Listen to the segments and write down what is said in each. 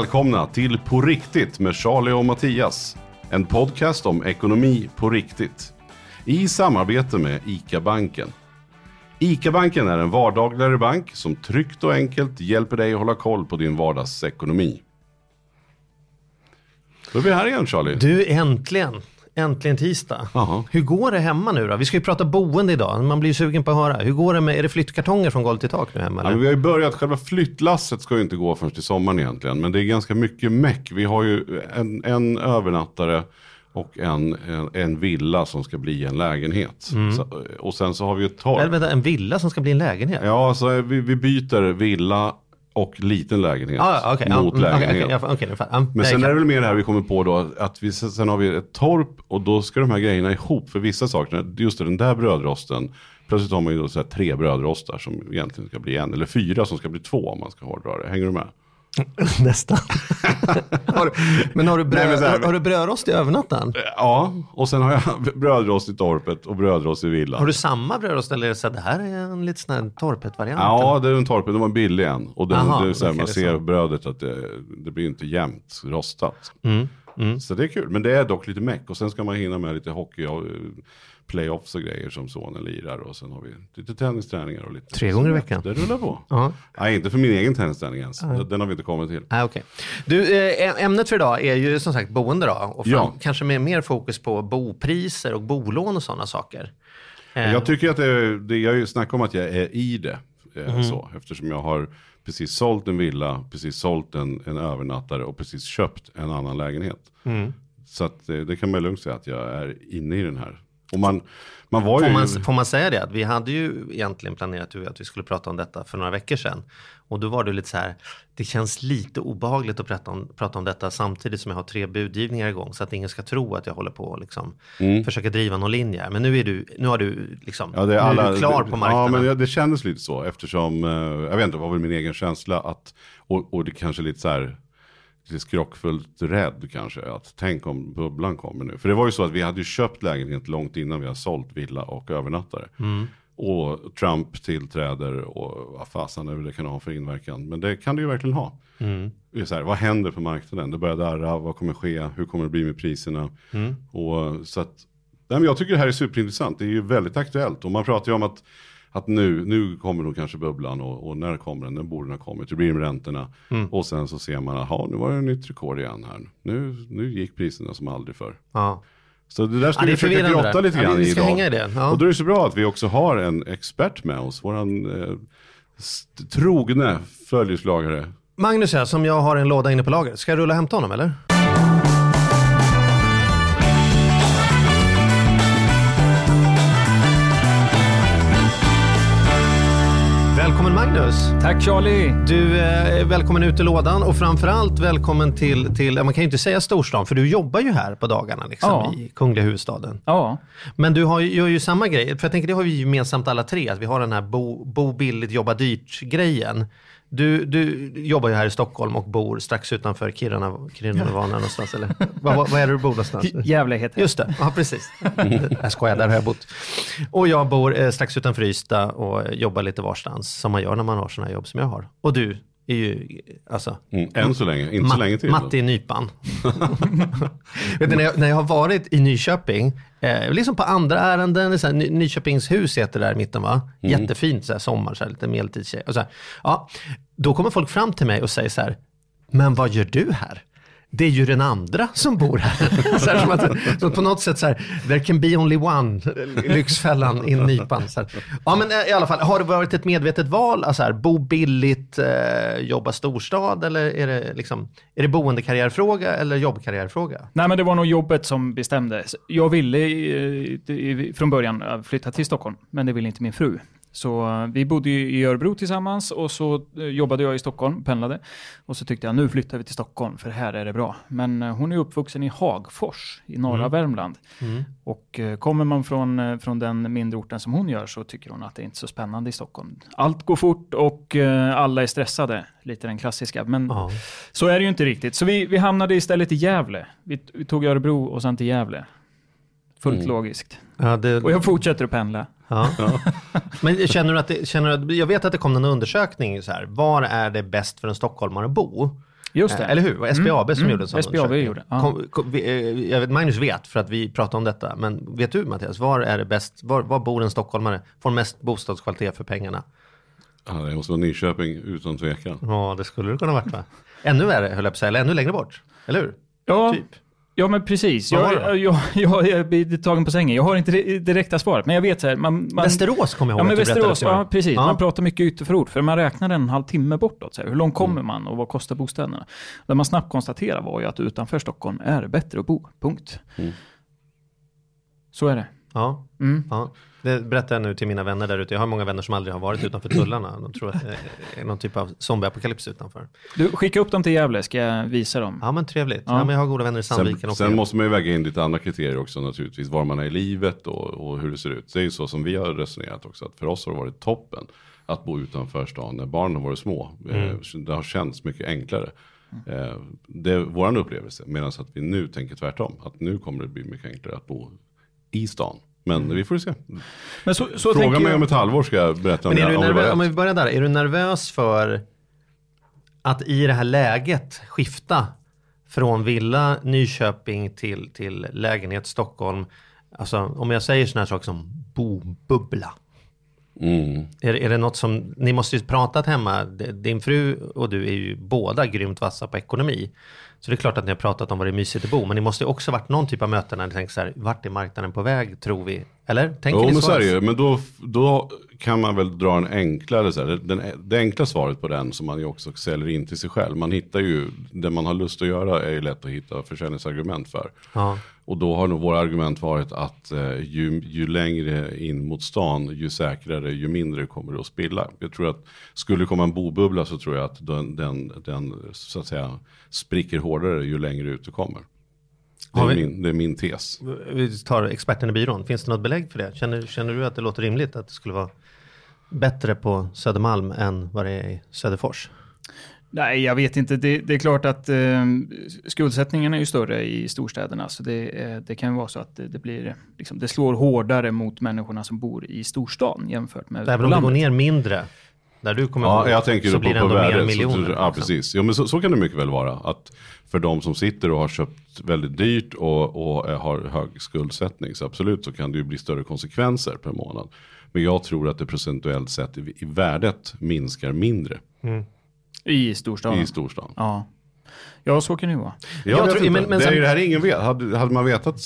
Välkomna till På riktigt med Charlie och Mattias. En podcast om ekonomi på riktigt. I samarbete med ICA-banken. ICA-banken är en vardagligare bank som tryggt och enkelt hjälper dig att hålla koll på din vardagsekonomi. Då är vi här igen Charlie. Du, äntligen. Äntligen tisdag. Jaha. Hur går det hemma nu då? Vi ska ju prata boende idag. Man blir ju sugen på att höra. Hur går det med, är det flyttkartonger från golv till tak nu hemma? Ja, vi har ju börjat, själva flyttlasset ska ju inte gå förrän till sommaren egentligen. Men det är ganska mycket meck. Vi har ju en, en övernattare och en, en, en villa som ska bli en lägenhet. Så, och sen så har vi ju ett torp. En villa som ska bli en lägenhet? Ja, alltså vi, vi byter villa och liten lägenhet Ah. Ja, mot mm, lägenhet. ja, okej, nu fattar jag. Ja, Men sen är det väl mer det här vi kommer på då, att vi, sen har vi ett torp och då ska de här grejerna ihop för vissa saker. Just det, den där brödrosten, plötsligt har man ju då så tre brödrostar som egentligen ska bli en, eller fyra som ska bli två om man ska hårdra det. Hänger du med? Nästan. har du, men har du, bröd, Nej, men här- har, du brödrost i övernatten? Ja, och sen har jag brödrost i torpet och brödrost i villan. Har du samma brödrost eller är det så att det här är en lite sån här torpet-variant? Ja, det är en torpet, den var billig än. Och den, Aha, det är så här, man det ser brödet att det, det blir inte jämnt rostat. Mm, Så det är kul, men det är dock lite meck. Och sen ska man hinna med lite hockey och eh, playoffs och grejer som sonen lirar. Och sen har vi lite tennisträningar och lite. Tre gånger i veckan. Det rullar på. Ja. Nej, inte för min egen tennisträning ens. Den har vi inte kommit till. Ah, okay. Du, eh, ämnet för idag är ju som sagt boende då. Och fram, Ja. kanske med mer fokus på bopriser och bolån och sådana saker. Eh, Jag tycker att det, det jag har ju snackat om att jag är i det. eh, Mhm. Så, eftersom jag har precis sålt en villa, precis sålt en, en övernattare och precis köpt en annan lägenhet. Mm. Så att, eh, det kan man lugnt säga att jag är inne i den här. Och man, man var Får ju... man, får man säga det? Att vi hade ju egentligen planerat att vi skulle prata om detta för några veckor sedan. Och då var det lite så här, det känns lite obehagligt att prata om, prata om detta samtidigt som jag har tre budgivningar igång. Så att ingen ska tro att jag håller på och liksom försöka driva någon linje. Men nu är du, nu har du liksom, Ja, det alla, du klar det, på marknaden. Ja, men det, det kändes lite så eftersom, eh, jag vet inte, det var väl min egen känsla att, och, och det kanske lite så här, lite skrockfullt rädd kanske, att tänk om bubblan kommer nu. För det var ju så att vi hade ju köpt lägenhet långt innan vi har sålt villa och övernattare. Mm. Och Trump tillträder och vad fasen är det kan ha för inverkan. Men det kan det ju verkligen ha. Mm. Det är så här, vad händer på marknaden? Det börjar darra, vad kommer ske? Hur kommer det bli med priserna? Mm. Och, så att, nej, men jag tycker det här är superintressant. Det är ju väldigt aktuellt. Och man pratar ju om att, att nu, nu kommer nog kanske bubblan och, och när kommer den? När borde den ha kommit? Hur blir det med räntorna? Mm. Och sen så ser man, jaha nu var det ett nytt rekord igen här. Nu, nu gick priserna som aldrig förr. Ja. Så det där ska Ja, vi försöka grotta lite Ja, grann vi i ska idag. hänga i det, ja. Och då är det så bra att vi också har en expert med oss. Våran eh, trogne följeslagare. Magnus här, som jag har en låda inne på lagret. Ska jag rulla och hämta honom eller? Magnus! Tack Charlie! Du är välkommen ut i lådan och framförallt välkommen till, till, man kan ju inte säga storstan för du jobbar ju här på dagarna liksom, Ja. i kungliga huvudstaden. Ja, Men du har, gör ju samma grej, för jag tänker det har vi gemensamt alla tre, att vi har den här bo, bo billigt, jobba dyrt-grejen. Du, du jobbar ju här i Stockholm och bor strax utanför Kiruna, Kiruna var någonstans eller? Vad, vad, vad är det du bor någonstans? Gävle heter det. Just det, ja precis. Jag skojar, där har jag bott. Och jag bor eh, strax utanför Ystad och jobbar lite varstans, som man gör när man har sådana jobb som jag har. Och du är ju, alltså, Mm, än så länge, inte så länge till. Matte i nypan. Vet du, när, jag, när jag har varit i Nyköping, eh, liksom på andra ärenden, så här, Ny, Nyköpingshus heter det där i mitten va? Mm. Jättefint, så här, sommar, så här, lite medeltidstjej. Ja, då kommer folk fram till mig och säger så här, men vad gör du här? Det är ju den andra som bor här. så här som att, så på något sätt så här, there can be only one, eh, Lyxfällan i nypan. Så här. Ja men eh, i alla fall, har det varit ett medvetet val, alltså här, bo billigt, eh, jobba storstad eller är det, liksom, är det boendekarriärfråga eller jobbkarriärfråga? Nej, men det var nog jobbet som bestämde. Jag ville eh, från början eh, flytta till Stockholm, men det ville inte min fru. Så eh, vi bodde i Örebro tillsammans och så eh, jobbade jag i Stockholm, pendlade. Och så tyckte jag nu flyttar vi till Stockholm för här är det bra. Men eh, hon är uppvuxen i Hagfors i norra Värmland. Och eh, kommer man från, från den mindre orten som hon gör så tycker hon att det är inte så spännande i Stockholm. Allt går fort och alla är stressade. Lite den klassiska. Men Ja. så är det ju inte riktigt. Så vi, vi hamnade istället i Gävle. Vi, vi tog Örebro och sen till Gävle. Fullt Mm. logiskt. Ja, det, Och jag fortsätter att pendla. Ja. Men känner du att det, känner du att, jag vet att det kom en undersökning så här, var är det bäst för en stockholmare att bo? Just det. Eh, Eller hur? Det var SBAB som Mm, gjorde en sån SBAB undersökning. gjorde, ja. Kom, kom, vi, eh, jag vet, Magnus vet för att vi pratade om detta, men vet du Mattias, var är det bäst, var, var bor en stockholmare, får mest bostadskvalitet för pengarna? Ja, det måste vara Nyköping utan tvekan. Ja, det skulle det kunna varit va? Ännu värre höll jag på att säga, eller ännu längre bort, eller hur? Ja, Typ. Ja men precis. Jag, då? jag, jag, jag blir tagen på sängen. Jag har inte det direkta svaret, men jag vet så här. Man, man, Västerås kommer jag ihåg Ja, men Västerås, ja precis. Ja. Man pratar mycket ytterförort, för man räknar en halv timme bortåt. Så här. Hur långt kommer Mm. man och vad kostar bostäderna? Det man snabbt konstaterar var ju att utanför Stockholm är det bättre att bo. Punkt. Mm. Så är det. Ja, Mm. ja. Det berättar jag nu till mina vänner där ute. Jag har många vänner som aldrig har varit utanför tullarna. De tror att det är någon typ av zombieapokalyps utanför. Du, skicka upp dem till Gävle, ska jag visa dem. Ja men trevligt. Ja. Ja. men jag har goda vänner i Sandviken Sen, också. sen måste man ju väga in lite andra kriterier också naturligtvis. Var man är i livet och, och hur det ser ut. Det är ju så som vi har resonerat också. Att för oss har det varit toppen att bo utanför stan när barnen har varit små. Eh, Det har känts mycket enklare. Eh, Det är vår upplevelse. Medan att vi nu tänker tvärtom. Att nu kommer det bli mycket enklare att bo i stan. Men vi får se. Men så, så Fråga mig jag, om ett halvår ska jag berätta om det. du om nervös, om vi börjar där, är du nervös för att i det här läget skifta från villa Nyköping till, till lägenhet Stockholm? Alltså om jag säger sådana här saker som bobubbla. Mm. Är, är det något som, ni måste ju pratat hemma, din fru och du är ju båda grymt vassa på ekonomi. Så det är klart att ni har pratat om vad det är mysigt att bo, men det måste ju också varit någon typ av möten när ni tänker så här, vart är marknaden på väg tror vi? Eller? Tänker Jo ni men så? så är det ju. Men då, då kan man väl dra en enklare, så här, den, det enkla svaret på den som man ju också säljer in till sig själv. Man hittar ju, det man har lust att göra är ju lätt att hitta försäljningsargument för. Ja. Och då har nog våra argument varit att eh, ju, ju längre in mot stan, ju säkrare, ju mindre kommer det att spilla. Jag tror att skulle det komma en bobubbla så tror jag att den, den, den så att säga spricker hårdare ju längre ut du kommer. Det är, vi- min, det är min tes. Vi tar experten i byrån. Finns det något belägg för det? Känner, känner du att det låter rimligt att det skulle vara bättre på Södermalm än vad det är i Söderfors? Nej, jag vet inte. Det, det är klart att eh, skuldsättningen är ju större i storstäderna, så det, eh, det kan ju vara så att det, det blir, liksom, det slår hårdare mot människorna som bor i storstan jämfört med Även om det går ner mindre, där du kommer Ja, bo, jag tänker så blir på, det på ändå mer värde. miljoner. Så, ja, liksom. precis. Ja, men så, så kan det mycket väl vara. Att för de som sitter och har köpt väldigt dyrt och, och eh, har hög skuldsättning så absolut så kan det ju bli större konsekvenser per månad. Men jag tror att det procentuellt sett i, i värdet minskar mindre I storstaden. i storstan. Ja. ja, så kan det ju vara. Jag, Jag tror- men- men det är sen- ju det här ingen vet. Hade, hade man vetat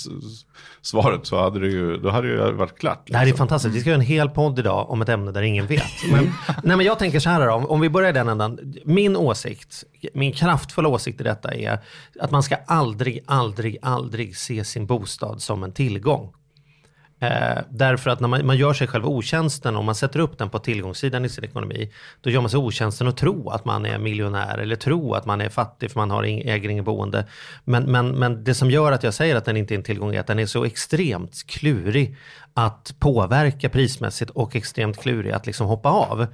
svaret så hade det ju, då hade det ju varit klart. Det här är liksom. fantastiskt. Vi ska göra en hel podd idag om ett ämne där ingen vet. Men, nej, men jag tänker så här då, om, om vi börjar i den ändan. Min åsikt, min kraftfulla åsikt i detta är att man ska aldrig, aldrig, aldrig se sin bostad som en tillgång. Eh, därför att när man, man gör sig själv otjänsten om man sätter upp den på tillgångssidan i sin ekonomi, då gör man sig otjänsten att tro att man är miljonär eller tro att man är fattig för man har in, äger ingen boende. Men, men, men det som gör att jag säger att den inte är en tillgång är att den är så extremt klurig att påverka prismässigt och extremt klurig att liksom hoppa av.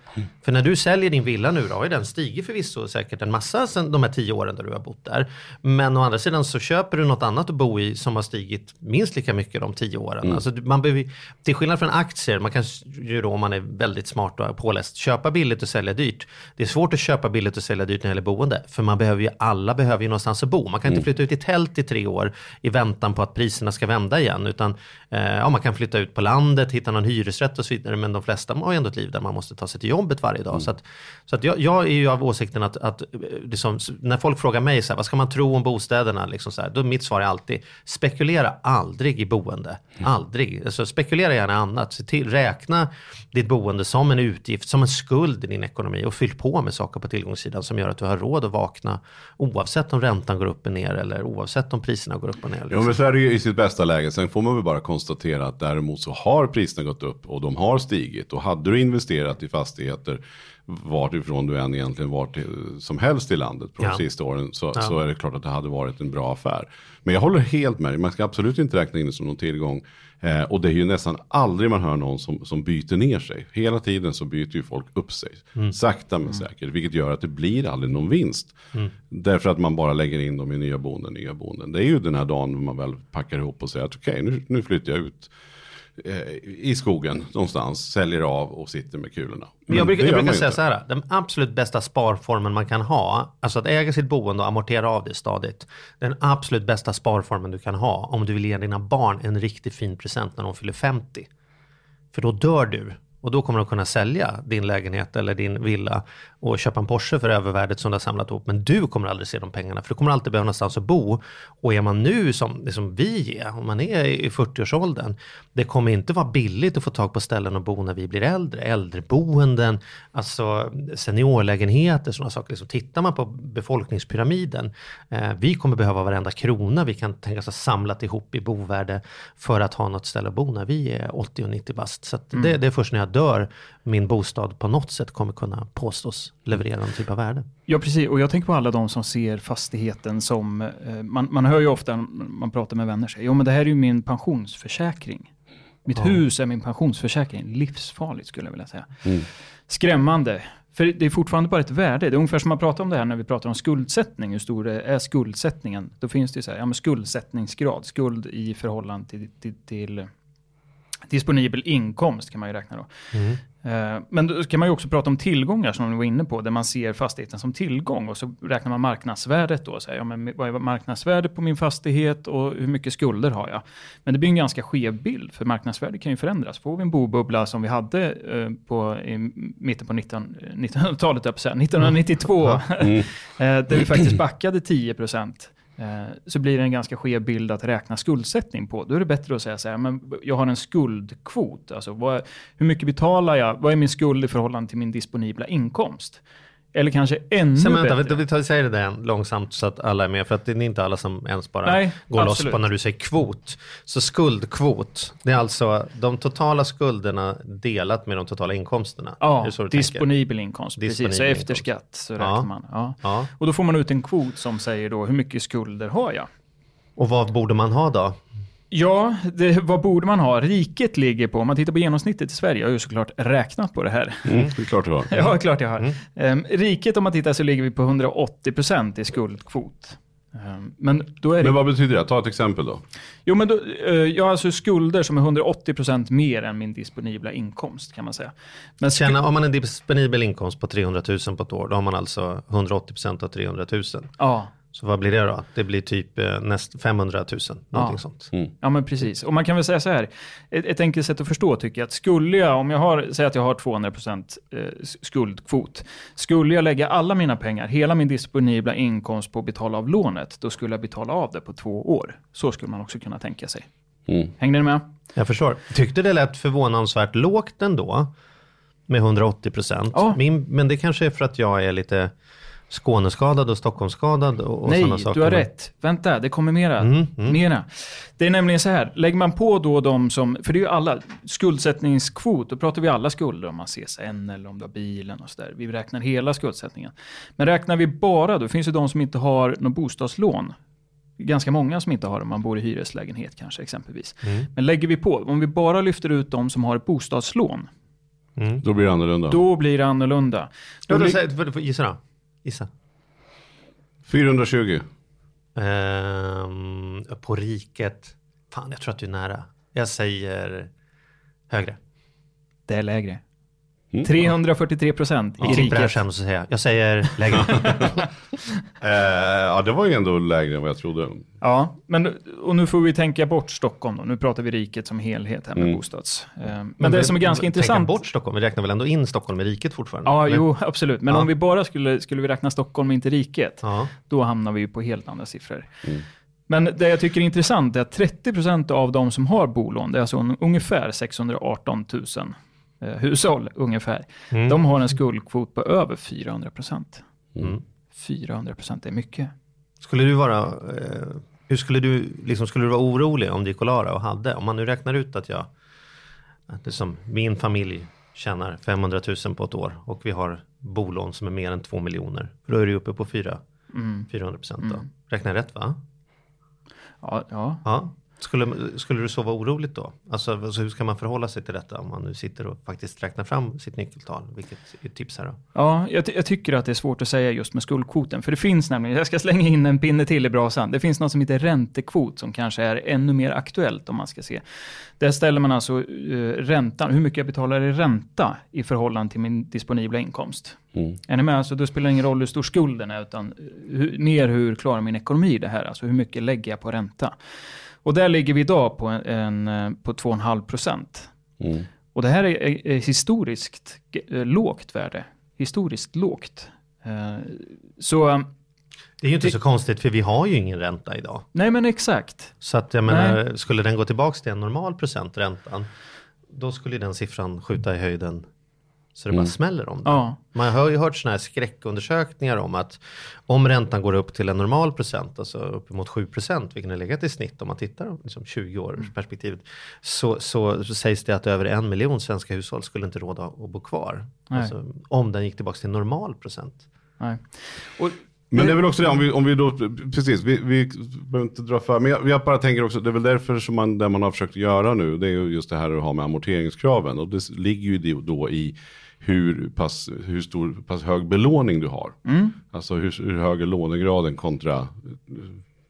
För när du säljer din villa nu då har ju den stigit förvisso säkert en massa sen de här tio åren där du har bott där. Men å andra sidan så köper du något annat att bo i som har stigit minst lika mycket de tio åren. Alltså, du- man behöver, till skillnad från aktier, man kan ju då om man är väldigt smart och påläst köpa billigt och sälja dyrt. Det är svårt att köpa billigt och sälja dyrt när det gäller boende. För man behöver ju, alla behöver ju någonstans att bo. Man kan inte flytta ut i tält i tre år i väntan på att priserna ska vända igen. Utan eh, ja, man kan flytta ut på landet, hitta någon hyresrätt och så vidare. Men de flesta har ju ändå ett liv där man måste ta sig till jobbet varje dag. Så, att, så att jag, jag är ju av åsikten att, att liksom, när folk frågar mig så här, vad ska man tro om bostäderna? Liksom så här, då är mitt svar är alltid, spekulera aldrig i boende. Aldrig. Alltså, spekulera gärna annat. Se till, räkna ditt boende som en utgift, som en skuld i din ekonomi och fyll på med saker på tillgångssidan som gör att du har råd att vakna oavsett om räntan går upp och ner eller oavsett om priserna går upp och ner. Ja, Liksom. men så är det ju i sitt bästa läge. Sen får man väl bara konstatera att däremot så har priserna gått upp och de har stigit. Och hade du investerat i fastigheter vartifrån du än egentligen var till, som helst i landet på Ja. de sista åren så, Ja. så är det klart att det hade varit en bra affär. Men jag håller helt med dig, man ska absolut inte räkna in det som någon tillgång. Eh, och det är ju nästan aldrig man hör någon som, som byter ner sig. Hela tiden så byter ju folk upp sig. Mm. Sakta men säkert, vilket gör att det blir aldrig någon vinst. Mm. Därför att man bara lägger in dem i nya boenden, nya boenden. Det är ju den här dagen man väl packar ihop och säger att okej, nu, nu flyttar jag ut i skogen någonstans, säljer av och sitter med kulorna. Men Jag brukar, jag brukar säga inte. så här, den absolut bästa sparformen man kan ha, alltså att äga sitt boende och amortera av det stadigt, den absolut bästa sparformen du kan ha om du vill ge dina barn en riktigt fin present när de fyller 50. För då dör du och då kommer du kunna sälja din lägenhet eller din villa och köpa en Porsche för övervärdet som du har samlat ihop. Men du kommer aldrig se de pengarna för du kommer alltid behöva någonstans att bo. Och är man nu som, som vi är, om man är i 40-årsåldern, det kommer inte vara billigt att få tag på ställen att bo när vi blir äldre. Äldreboenden, alltså seniorlägenheter, sådana saker. Liksom, tittar man på befolkningspyramiden, eh, vi kommer behöva varenda krona vi kan tänka oss ha samlat ihop i bovärde för att ha något ställe att bo när vi är 80 och 90 bast. Så att det, det är först när jag dör min bostad på något sätt kommer kunna påstås leverera någon typ av värde. Ja, precis. Och jag tänker på alla de som ser fastigheten som... Eh, man, man hör ju ofta när man pratar med vänner, säger, jo men det här är ju min pensionsförsäkring. Mitt hus är min pensionsförsäkring. Livsfarligt skulle jag vilja säga. Skrämmande. För det är fortfarande bara ett värde. Det är ungefär som man pratar om det här när vi pratar om skuldsättning. Hur stor är skuldsättningen? Då finns det ju så här, ja men skuldsättningsgrad. Skuld i förhållande till, till, till disponibel inkomst kan man ju räkna då. Eh, Men då kan man ju också prata om tillgångar som du var inne på, där man ser fastigheten som tillgång och så räknar man marknadsvärdet då. Så här, ja, men vad är marknadsvärdet på min fastighet och hur mycket skulder har jag? Men det blir en ganska skev bild, för marknadsvärdet kan ju förändras. Får vi en bobubbla som vi hade eh, på, i mitten på 19, 1900-talet, jag på att säga, 1992, eh, där vi faktiskt backade 10 procent Eh, så blir det en ganska skev bild att räkna skuldsättning på. Då är det bättre att säga så här, men jag har en skuldkvot. Alltså vad, hur mycket betalar jag? Vad är min skuld i förhållande till min disponibla inkomst? Eller kanske ännu Sen vänta, bättre. vi tar säger det där långsamt så att alla är med. För att det är inte alla som ens bara Nej, går loss absolut. på när du säger kvot. Så skuldkvot, det är alltså de totala skulderna delat med de totala inkomsterna. Ja, du tänker? disponibel inkomst. Disponibel precis, så efter skatt så Ja. räknar man. Ja. Ja. Och då får man ut en kvot som säger då hur mycket skulder har jag? Och vad borde man ha då? Ja, det, vad borde man ha? Riket ligger på, om man tittar på genomsnittet i Sverige, jag har ju såklart räknat på det här. Mm, det är klart det var. Ja, klart jag har. Mm. Ehm, riket, om man tittar så ligger vi på 180% i skuldkvot. Ehm, men då är det... Men vad betyder det? Ta ett exempel då. Jo, men då, eh, jag har alltså skulder som är 180% mer än min disponibla inkomst, kan man säga. Men sku- Tjäna, om man har en disponibel inkomst på 300 000 på ett år, då har man alltså 180% av 300 000. Ja, Så vad blir det då? Det blir typ eh, näst 500 000, någonting Ja. sånt. Ja, men precis. Och man kan väl säga så här, ett, ett enkelt sätt att förstå tycker jag, att skulle jag, om jag har, säg att jag har 200% eh, skuldkvot, skulle jag lägga alla mina pengar, hela min disponibla inkomst på att betala av lånet, då skulle jag betala av det på två år. Så skulle man också kunna tänka sig. Mm. Hängde ni med? Jag förstår. Tyckte det lät förvånansvärt lågt ändå. Med 180 procent. Ja. Men det kanske är för att jag är lite Skåneskadad och Stockholmsskadad och, och Nej, sådana saker. du har rätt. Vänta, det kommer mera. Mm, mm. mera. Det är nämligen så här, lägger man på då de som, för det är ju alla, skuldsättningskvot, då pratar vi alla skulder om man CSN eller om du har bilen och sådär. Vi räknar hela skuldsättningen. Men räknar vi bara, då finns det de som inte har något bostadslån. Ganska många som inte har det, man bor i hyreslägenhet kanske exempelvis. Mm. Men lägger vi på, om vi bara lyfter ut de som har ett bostadslån, Då blir det annorlunda. då blir det annorlunda. Då då, för- gissa då. Gissa. 420. Ehm, på riket. Fan, jag tror att du är nära. Jag säger högre. Det är lägre. Mm. 343 procent i Vi riket. sen och så säger jag, jag säger lägre. Eh, ja, det var ju ändå lägre än vad jag trodde. Ja, men och nu får vi tänka bort Stockholm då. Nu pratar vi riket som helhet här med Mm. bostads. Eh, Men, det som är ganska tänka intressant. bort Stockholm, vi räknar väl ändå in Stockholm i riket fortfarande? Ja, eller? jo, absolut. Men Ja. om vi bara skulle, skulle vi räkna Stockholm inte riket, Ja. då hamnar vi ju på helt andra siffror. Mm. Men det jag tycker är intressant är att 30% av de som har bolån, det är alltså un- ungefär 618 000 eh, hushåll ungefär, Mm. de har en skuldkvot på över 400%. Mm. 400% är mycket. Skulle du vara, eh, hur skulle du, liksom, skulle du vara orolig om det gick att Lara och hade, om man nu räknar ut att jag, att det som min familj tjänar 500 000 på ett år och vi har bolån som är mer än 2 miljoner, då är du uppe på 4, Mm. 400 procent då. Räknar jag rätt va? Ja, ja. Ja. Skulle, skulle du sova oroligt då? Alltså, alltså hur ska man förhålla sig till detta om man nu sitter och faktiskt räknar fram sitt nyckeltal? Vilket är tips här då? Ja, jag, jag tycker att det är svårt att säga just med skuldkvoten. För det finns nämligen, jag ska slänga in en pinne till i brasan. Det finns något som heter räntekvot som kanske är ännu mer aktuellt om man ska se. Där ställer man alltså eh, räntan, hur mycket jag betalar i ränta i förhållande till min disponibla inkomst. Mm. Är ni med? Alltså, det spelar ingen roll hur stor skulden är, utan eh, hur, mer hur klarar min ekonomi det här? Alltså hur mycket lägger jag på ränta? Och där ligger vi idag på, en, en, eh, på 2,5 procent. Mm. Och det här är, är, historiskt eh, lågt värde. Historiskt lågt. Eh, så, Det är ju inte Det- så konstigt för vi har ju ingen ränta idag. nej men exakt. Så att jag menar, skulle den gå tillbaka till en normal procent räntan, då skulle den siffran skjuta i höjden så det bara smäller om det. Ja, Man har ju hört sådana här skräckundersökningar om att om räntan går upp till en normal procent, alltså uppemot 7 procent, vilken har legat i snitt om man tittar liksom 20 års perspektivet, så, så, så sägs det att över en miljon svenska hushåll skulle inte råda att bo kvar. Alltså, om den gick tillbaka till normal procent. nej. Och, Men det är väl också det, om vi, om vi då, precis, vi, vi behöver inte dra för, men jag, jag bara tänker också, det är väl därför som man, det man har försökt göra nu, det är ju just det här att ha med amorteringskraven. Och det ligger ju då i hur pass, hur stor, pass hög belåning du har. Alltså hur, hur hög är lånegraden kontra,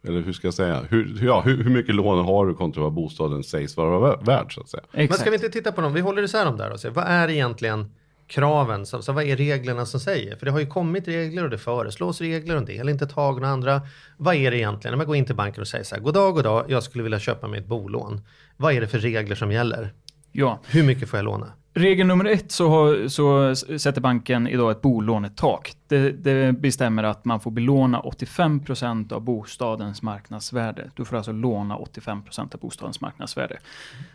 eller hur ska jag säga, hur, ja, hur, hur mycket lån har du kontra vad bostaden sägs vara värd så att säga. Men exakt. ska vi inte titta på dem? Vi håller isär dem där och ser vad är egentligen kraven? Så, så vad är reglerna som säger? För det har ju kommit regler och det föreslås regler och en del är inte tagna andra. Vad är det egentligen? När man går in till banken och säger så här, god dag, god dag, jag skulle vilja köpa mig ett bolån. Vad är det för regler som gäller? Ja, Hur mycket får jag låna? regel nummer ett så, har, så sätter banken idag ett bolånetak. Det, det bestämmer att man får belåna 85% av bostadens marknadsvärde. Du får alltså låna 85% av bostadens marknadsvärde.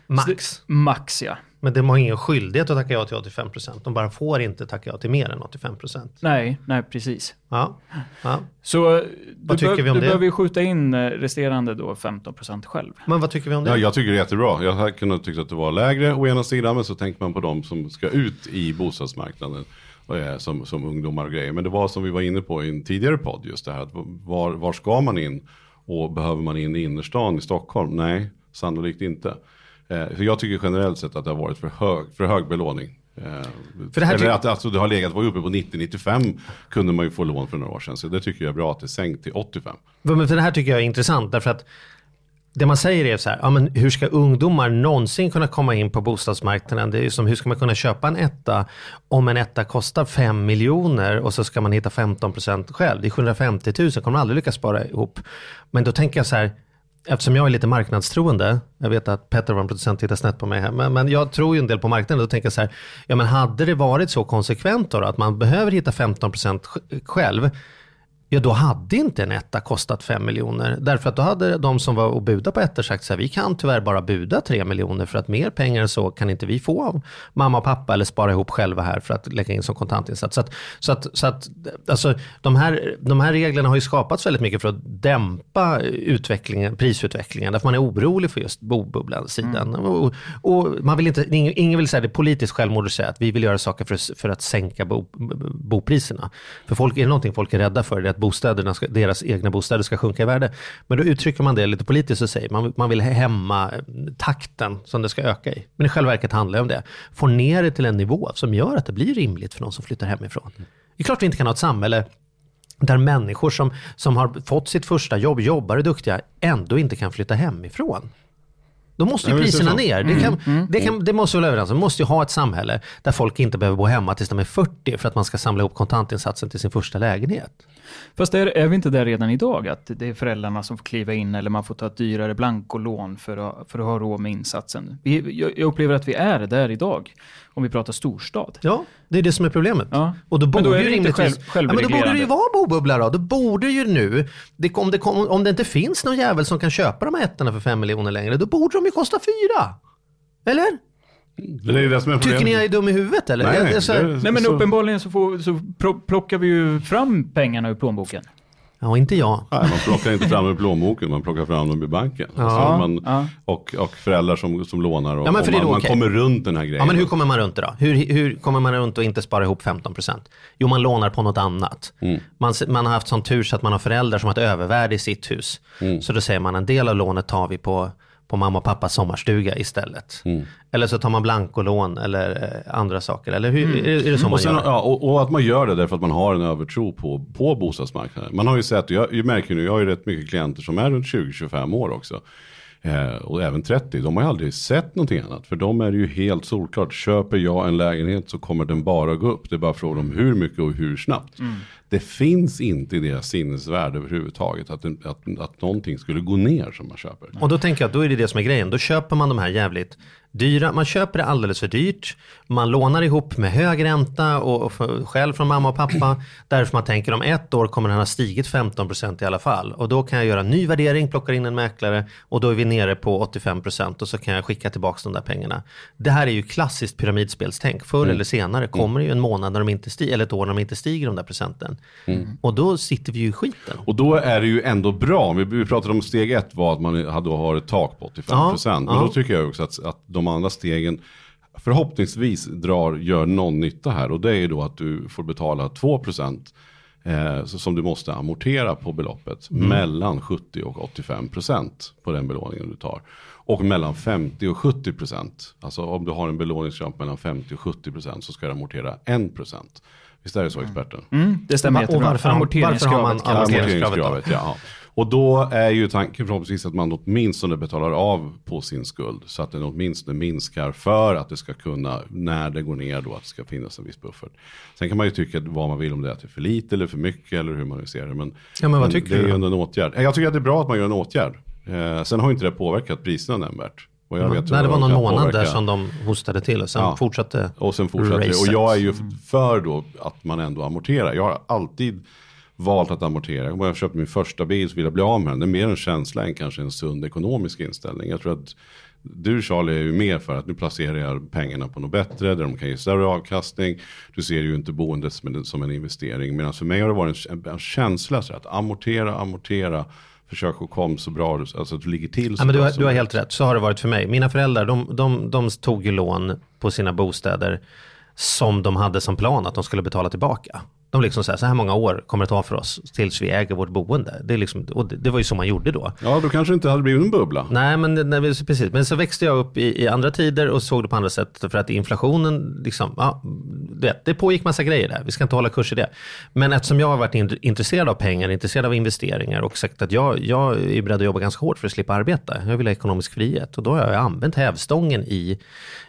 Max. Max ja. Men de har ingen skyldighet att tacka ja till 85 procent. De bara får inte tacka ja till mer än 85 procent. Nej, nej precis. Ja. ja. Så du, tycker bör- vi om du det? behöver ju skjuta in eh, resterande då 15% själv. Men vad tycker vi om det? Ja, jag tycker det är jättebra. Jag hade kunnat tycka att det var lägre å ena sidan, men så tänker man på de som ska ut i bostadsmarknaden. Är som, som ungdomar och grejer. Men det var som vi var inne på i en tidigare podd, just det här att var, var ska man in? Och behöver man in i innerstan i Stockholm? Nej, sannolikt inte. Eh, för jag tycker generellt sett att det har varit för hög, för hög belåning. Eh, För det här eller att alltså, det har legat, var uppe på 90-95 kunde man ju få lån för några år sedan. Så det tycker jag är bra att det är sänkt till 85. Men för det här tycker jag är intressant därför att det man säger är så här, ja, men hur ska ungdomar någonsin kunna komma in på bostadsmarknaden? Det är som hur ska man kunna köpa en etta om en etta kostar 5 miljoner och så ska man hitta 15 procent själv. Det är 750 000, kommer man aldrig lyckas spara ihop. Men då tänker jag så här, eftersom jag är lite marknadstroende, jag vet att Petter, vår producent, tittar snett på mig här, men, men jag tror ju en del på marknaden, då tänker jag så här, ja men hade det varit så konsekvent då, då, att man behöver hitta 15% själv, Ja, då hade inte en etta kostat 5 miljoner. Därför att då hade de som var och buda på ettor sagt så här, vi kan tyvärr bara buda 3 miljoner för att mer pengar än så kan inte vi få av mamma och pappa eller spara ihop själva här för att lägga in som kontantinsats. Så att, så att, så att alltså, de, här, de här reglerna har ju skapats väldigt mycket för att dämpa utvecklingen, prisutvecklingen. Därför man är orolig för just bobubblan-sidan. Och, och man vill inte, ingen, ingen vill säga det är politiskt självmord att säga att vi vill göra saker för, för att sänka bo, bopriserna. För folk, är det någonting folk är rädda för, det att bostäderna ska, deras egna bostäder ska sjunka i värde. Men då uttrycker man det lite politiskt och säger man, man vill hämma eh, takten som det ska öka i. Men i själva verket handlar det om det. Få ner det till en nivå som gör att det blir rimligt för de som flyttar hemifrån. Det är klart vi inte kan ha ett samhälle där människor som, som har fått sitt första jobb, jobbar och är duktiga, ändå inte kan flytta hemifrån. Då måste ju priserna ner. Det, kan, det, kan, det måste vi vara överens om. Vi måste ju ha ett samhälle där folk inte behöver bo hemma tills de är 40 för att man ska samla ihop kontantinsatsen till sin första lägenhet. Fast är, är vi inte där redan idag? Att det är föräldrarna som får kliva in eller man får ta ett dyrare blankolån för att, för att ha råd med insatsen. Vi, jag, jag upplever att vi är där idag. Om vi pratar storstad. Ja, det är det som är problemet. Ja. Och då Men borde då är ju det inte rimligtvis... själv- ja, men då borde det ju vara bobubbla då. Då borde ju nu, det, om, det kom, om det inte finns någon jävel som kan köpa de här ettorna för fem miljoner längre, då borde de ju kosta fyra. Eller? Det är ju det som är Tycker ni jag är dum i huvudet eller? Nej, Jag- nej, jag- så- det- Nej men så- uppenbarligen så, får, så plockar vi ju fram pengarna ur plånboken. Ja, inte jag. Nej, man plockar inte fram ur plånboken, man plockar fram dem i banken. Ja, alltså man, ja. och, och föräldrar som, som lånar och, Ja, men för och det är man, då man kommer runt den här grejen. Ja, men hur kommer man runt det då? Hur, hur kommer man runt och inte spara ihop 15%? Jo, man lånar på något annat. Mm. Man, man har haft sån tur så att man har föräldrar som har ett övervärde i sitt hus. Mm. Så då säger man en del av lånet tar vi på, på mamma och pappas sommarstuga istället. Mm. Eller så tar man blankolån eller eh, andra saker. Eller hur, är, är det så man Och, sen, gör? ja, och, och att man gör det därför att man har en övertro på, på bostadsmarknaden. Man har ju sett, jag, jag märker nu, jag har ju rätt mycket klienter som är runt 20-25 år också. Eh, och även 30, de har ju aldrig sett någonting annat. För de är ju helt solklart, köper jag en lägenhet så kommer den bara gå upp. Det är bara frågan om hur mycket och hur snabbt. Det finns inte i deras sinnesvärld överhuvudtaget att, att, att någonting skulle gå ner som man köper. Och då tänker jag att då är det det som är grejen. Då köper man de här jävligt dyra, man köper det alldeles för dyrt. Man lånar ihop med hög ränta och, och för, själv från mamma och pappa. Därför man tänker om ett år kommer den ha stigit 15% i alla fall. Och då kan jag göra en ny värdering, plocka in en mäklare och då är vi nere på 85% och så kan jag skicka tillbaka de där pengarna. Det här är ju klassiskt pyramidspelstänk. Förr eller senare kommer det ju en månad när de inte stiger, eller ett år när de inte stiger de där procenten. Och då sitter vi ju i skiten. Och då är det ju ändå bra. Vi, pratade om steg ett var att man hade, har ett tak på 85%. Ja, Men ja. då tycker jag också att, att de andra stegen förhoppningsvis drar, gör någon nytta här. Och det är ju då att du får betala 2% eh, som du måste amortera på beloppet. Mm. Mellan 70 och 85% på den belåningen du tar. Och mellan 50 och 70%. Alltså om du har en belåningsramp mellan 50 och 70% så ska du amortera 1%. Visst är det så experten? Mm, det stämmer Och jättebra. varför har- varför har man Amorteringskravet? Amorteringskravet, ja. Och då är ju tanken förhoppningsvis att man åtminstone betalar av på sin skuld. Så att den åtminstone minskar för att det ska kunna, när det går ner då, att det ska finnas en viss buffert. Sen kan man ju tycka vad man vill om det är för lite eller för mycket eller hur man nu ser det. Men, Ja, men vad tycker det är ju då? ändå en åtgärd. Jag tycker att det är bra att man gör en åtgärd. Eh, sen har ju inte det påverkat priserna nämnvärt. Vad jag så Nej, det var någon månad där påverka- som de hostade till och sen Ja. fortsatte och sen fortsätter det. Och jag är ju för då att man ändå amorterar. Jag har alltid valt att amortera. Om jag köpte min första bil så vill jag bli av med den. Det är mer en känsla än kanske en sund ekonomisk inställning. Jag tror att du Charlie är ju mer för att nu placerar jag pengarna på något bättre. Där de kan ge större avkastning. Du ser ju inte boendet som en, investering. Medan för mig har det varit en, en känsla så att amortera, amortera. Försök att komma så bra, alltså att du ligger till så Ja, men du, har, du har helt rätt, så har det varit för mig. Mina föräldrar de, de, de tog ju lån på sina bostäder som de hade som plan att de skulle betala tillbaka. De liksom så här, så här många år kommer det ta för oss tills vi äger vårt boende. Det, är liksom, och det, det var ju så man gjorde då. Ja, då kanske det inte hade blivit en bubbla. Nej, men, det- nej, precis. men så växte jag upp i, i andra tider och såg det på andra sätt. För att inflationen, liksom, ja, du vet, det pågick massa grejer där. Vi ska inte hålla kurs i det. Men eftersom jag har varit in, intresserad av pengar, intresserad av investeringar och sagt att jag, jag är beredd att jobba ganska hårt för att slippa arbeta. Jag vill ha ekonomisk frihet och då har jag använt hävstången i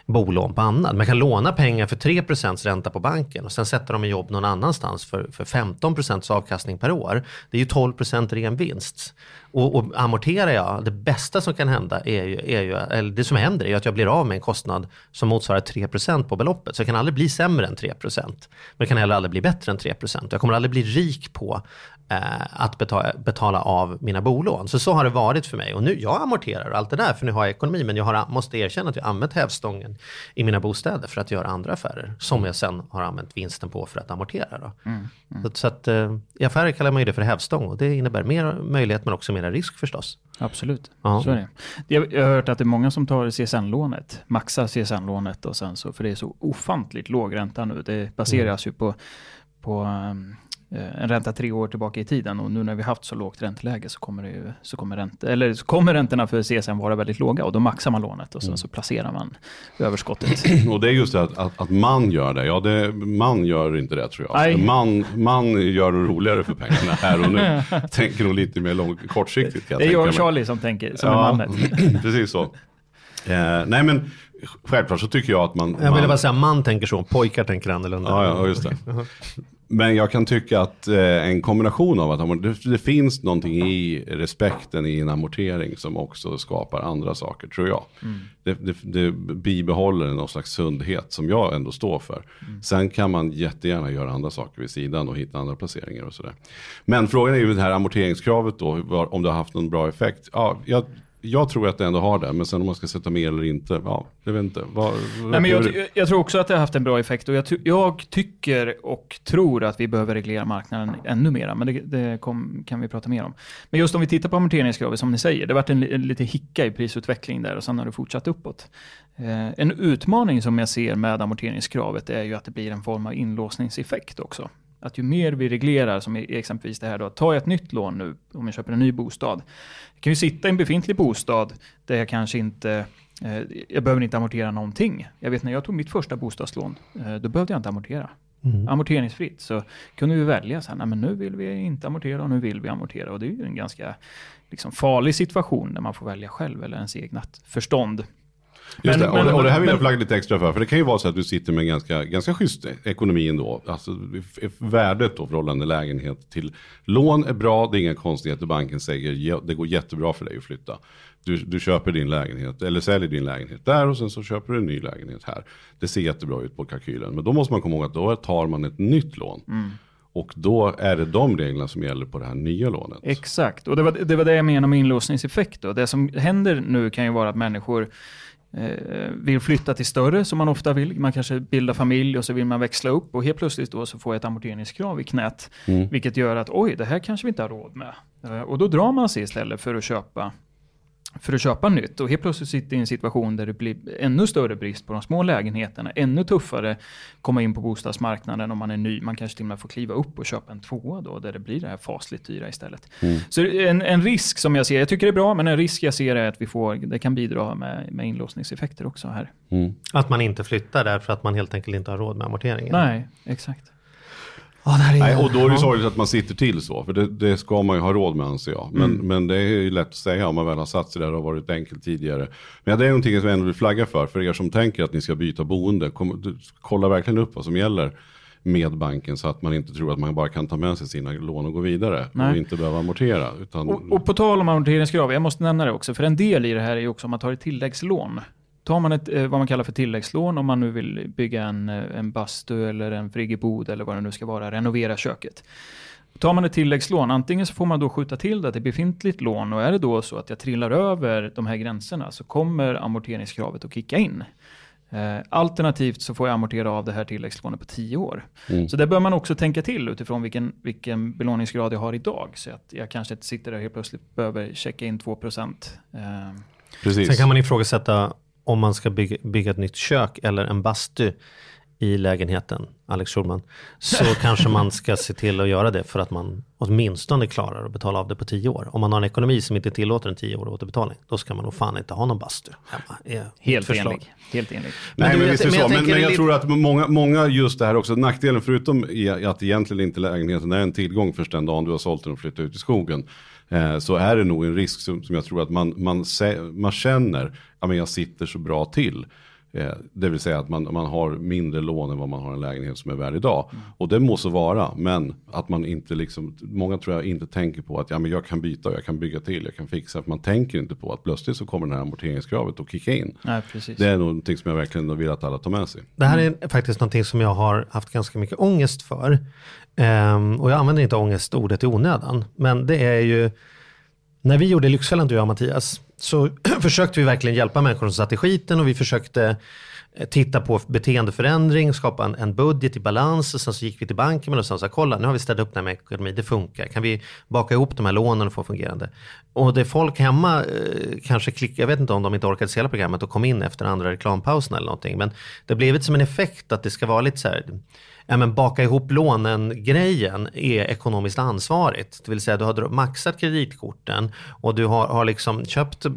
bolån på annat. Man kan låna pengar för 3% ränta på banken och sen sätta dem i jobb någon annanstans för, för 15 procents avkastning per år. Det är ju 12 procent ren vinst. Och, och amorterar jag, det bästa som kan hända är ju, är ju, eller det som händer är ju att jag blir av med en kostnad som motsvarar 3 procent på beloppet. Så jag kan aldrig bli sämre än 3 procent. Men jag kan heller aldrig bli bättre än 3 procent. Jag kommer aldrig bli rik på eh, att betala, betala av mina bolån. Så så har det varit för mig. Och nu, jag amorterar och allt det där för nu har jag ekonomi. Men jag har, måste erkänna att jag använt hävstången i mina bostäder för att göra andra affärer. Som jag sen har använt vinsten på för att amortera. Då. Så, så att, eh, I affärer kallar man ju det för hävstång och det innebär mer möjlighet men också mer risk förstås. Absolut, Ja. så är det. Jag, jag har hört att det är många som tar CSN-lånet, maxar CSN-lånet och sen så, för det är så ofantligt låg ränta nu. Det baseras ju på, på um, eh, en ränta tre år tillbaka i tiden och nu när vi haft så lågt ränteläge så kommer, det ju, så kommer, ränta, eller så kommer räntorna för CSN vara väldigt låga och då maxar man lånet och sen så placerar man överskottet. Och det är just det att, att, att man gör det. Ja, det, man gör inte det tror jag. Nej. Man, man gör det roligare för pengarna här och nu. Tänker nog lite mer lång, kortsiktigt. Kan Det är jag och. Charlie som tänker, som är Ja, mannen. precis så. Eh, nej men självklart så tycker jag att man... Jag ville man bara säga man tänker så, pojkar tänker annorlunda. Ja, ja, just det. Men jag kan tycka att eh, en kombination av att det, det finns någonting i respekten i en amortering som också skapar andra saker, tror jag. Det, det, det bibehåller någon slags sundhet som jag ändå står för. Sen kan man jättegärna göra andra saker vid sidan och hitta andra placeringar och sådär. Men frågan är ju det här amorteringskravet då, om det har haft någon bra effekt. Ja, jag, jag tror att det ändå har det, men sen om man ska sätta med eller inte, ja, jag vet inte. Vad, Nej, men jag, jag tror också att det har haft en bra effekt och jag, jag tycker och tror att vi behöver reglera marknaden ännu mer. Men det, det kom, kan vi prata mer om. Men just om vi tittar på amorteringskravet som ni säger, det har varit en, en lite hicka i prisutveckling där och sen har det fortsatt uppåt. Eh, en utmaning som jag ser med amorteringskravet är ju att det blir en form av inlåsningseffekt också. Att ju mer vi reglerar, som exempelvis det här då, tar jag ett nytt lån nu om jag köper en ny bostad. Jag kan ju sitta i en befintlig bostad där jag kanske inte Eh, Jag behöver inte amortera någonting. Jag vet när jag tog mitt första bostadslån, eh, då behövde jag inte amortera. Amorteringsfritt. Så kunde vi välja så här, nej men nu vill vi inte amortera och nu vill vi amortera. Och det är ju en ganska liksom, farlig situation när man får välja själv eller ens eget förstånd. Just Men- det, och, det, och det här vill jag flagga lite extra för. För det kan ju vara så att du sitter med en ganska, ganska schysst ekonomi ändå. Alltså värdet då förhållande lägenhet till lån är bra, det är inga konstigheter. Banken säger "Ja, det går jättebra för dig att flytta. Du, du köper din lägenhet, eller säljer din lägenhet där och sen så köper du en ny lägenhet här. Det ser jättebra ut på kalkylen. Men då måste man komma ihåg att då tar man ett nytt lån. Och då är det de reglerna som gäller på det här nya lånet. Exakt, och det var, det var det jag menade med inlåsningseffekt. Då. Det som händer nu kan ju vara att människor vill flytta till större, som man ofta vill. Man kanske bildar familj och så vill man växla upp och helt plötsligt då så får jag ett amorteringskrav i knät. Vilket gör att oj, det här kanske vi inte har råd med. Eh, och då drar man sig istället för att köpa för att köpa nytt och helt plötsligt sitter i en situation där det blir ännu större brist på de små lägenheterna, ännu tuffare komma in på bostadsmarknaden om man är ny. Man kanske till och med får kliva upp och köpa en tvåa då, där det blir det här fasligt dyra istället. Så en, en risk som jag ser, jag tycker det är bra, men en risk jag ser är att vi får, det kan bidra med, med inlåsningseffekter också här. Att man inte flyttar därför att man helt enkelt inte har råd med amorteringen. Nej, exakt. Är, Nej, och då är det ja. sorgligt att man sitter till så, för det, det ska man ju ha råd med anser jag. Men, men det är ju lätt att säga om man väl har satt sig där och har varit enkelt tidigare. Men det är någonting som jag ändå vill flagga för, för er som tänker att ni ska byta boende. Kom, kolla verkligen upp vad som gäller med banken så att man inte tror att man bara kan ta med sig sina lån och gå vidare Nej. och inte behöva amortera. Utan, Och, och på tal om amorteringskrav, jag måste nämna det också, för en del i det här är ju också om man tar ett tilläggslån. Tar man ett, eh, vad man kallar för tilläggslån om man nu vill bygga en, eh, en bastu eller en friggebod eller vad det nu ska vara, renovera köket. Tar man ett tilläggslån, antingen så får man då skjuta till det till befintligt lån och är det då så att jag trillar över de här gränserna så kommer amorteringskravet att kicka in. Eh, alternativt så får jag amortera av det här tilläggslånet på 10 år. Så det bör man också tänka till utifrån vilken, vilken belåningsgrad jag har idag. Så att jag kanske inte sitter där och helt plötsligt behöver checka in 2%. Eh, precis. Sen kan man ifrågasätta om man ska bygga, bygga ett nytt kök eller en bastu i lägenheten, Alex Schulman, så kanske man ska se till att göra det för att man åtminstone klarar att betala av det på tio år. Om man har en ekonomi som inte tillåter en tio år återbetalning, då ska man nog fan inte ha någon bastu hemma. helt enig. Helt enig. Nej, du, men jag- visst är det men jag så. Men, men jag lite- tror att många, många just det här också, nackdelen förutom att egentligen inte lägenheten är en tillgång först den dagen du har sålt den och flyttat ut i skogen. Eh, så är det nog en risk som, som jag tror att man, man, man känner, ja men jag sitter så bra till. Eh, det vill säga att man, man har mindre lån än vad man har en lägenhet som är värd idag. Och det må så vara, men att man inte liksom, många tror jag inte tänker på att ja, men jag kan byta, jag kan bygga till, jag kan fixa. För man tänker inte på att plötsligt så kommer det här amorteringskravet att kicka in. Nej, precis. Det är någonting som jag verkligen vill att alla tar med sig. Det här är faktiskt någonting som jag har haft ganska mycket ångest för. Ehm, och jag använder inte ångestordet i onödan. Men det är ju, när vi gjorde Lyxfällan du och jag Mattias, så försökte vi verkligen hjälpa människor som satt i skiten och vi försökte eh, titta på beteendeförändring, skapa en, en budget i balans och sen så gick vi till banken och sa så här, kolla nu har vi städat upp den här med ekonomi, det funkar. Kan vi baka ihop de här lånen och få fungerande? Och det folk hemma eh, kanske klickade, jag vet inte om de inte orkade se hela programmet och kom in efter andra reklampausen eller någonting, men det blev som en effekt att det ska vara lite så här, ja, men baka ihop lånen-grejen är ekonomiskt ansvarigt. Det vill säga du har maxat kreditkorten och du har, har liksom köpt eh,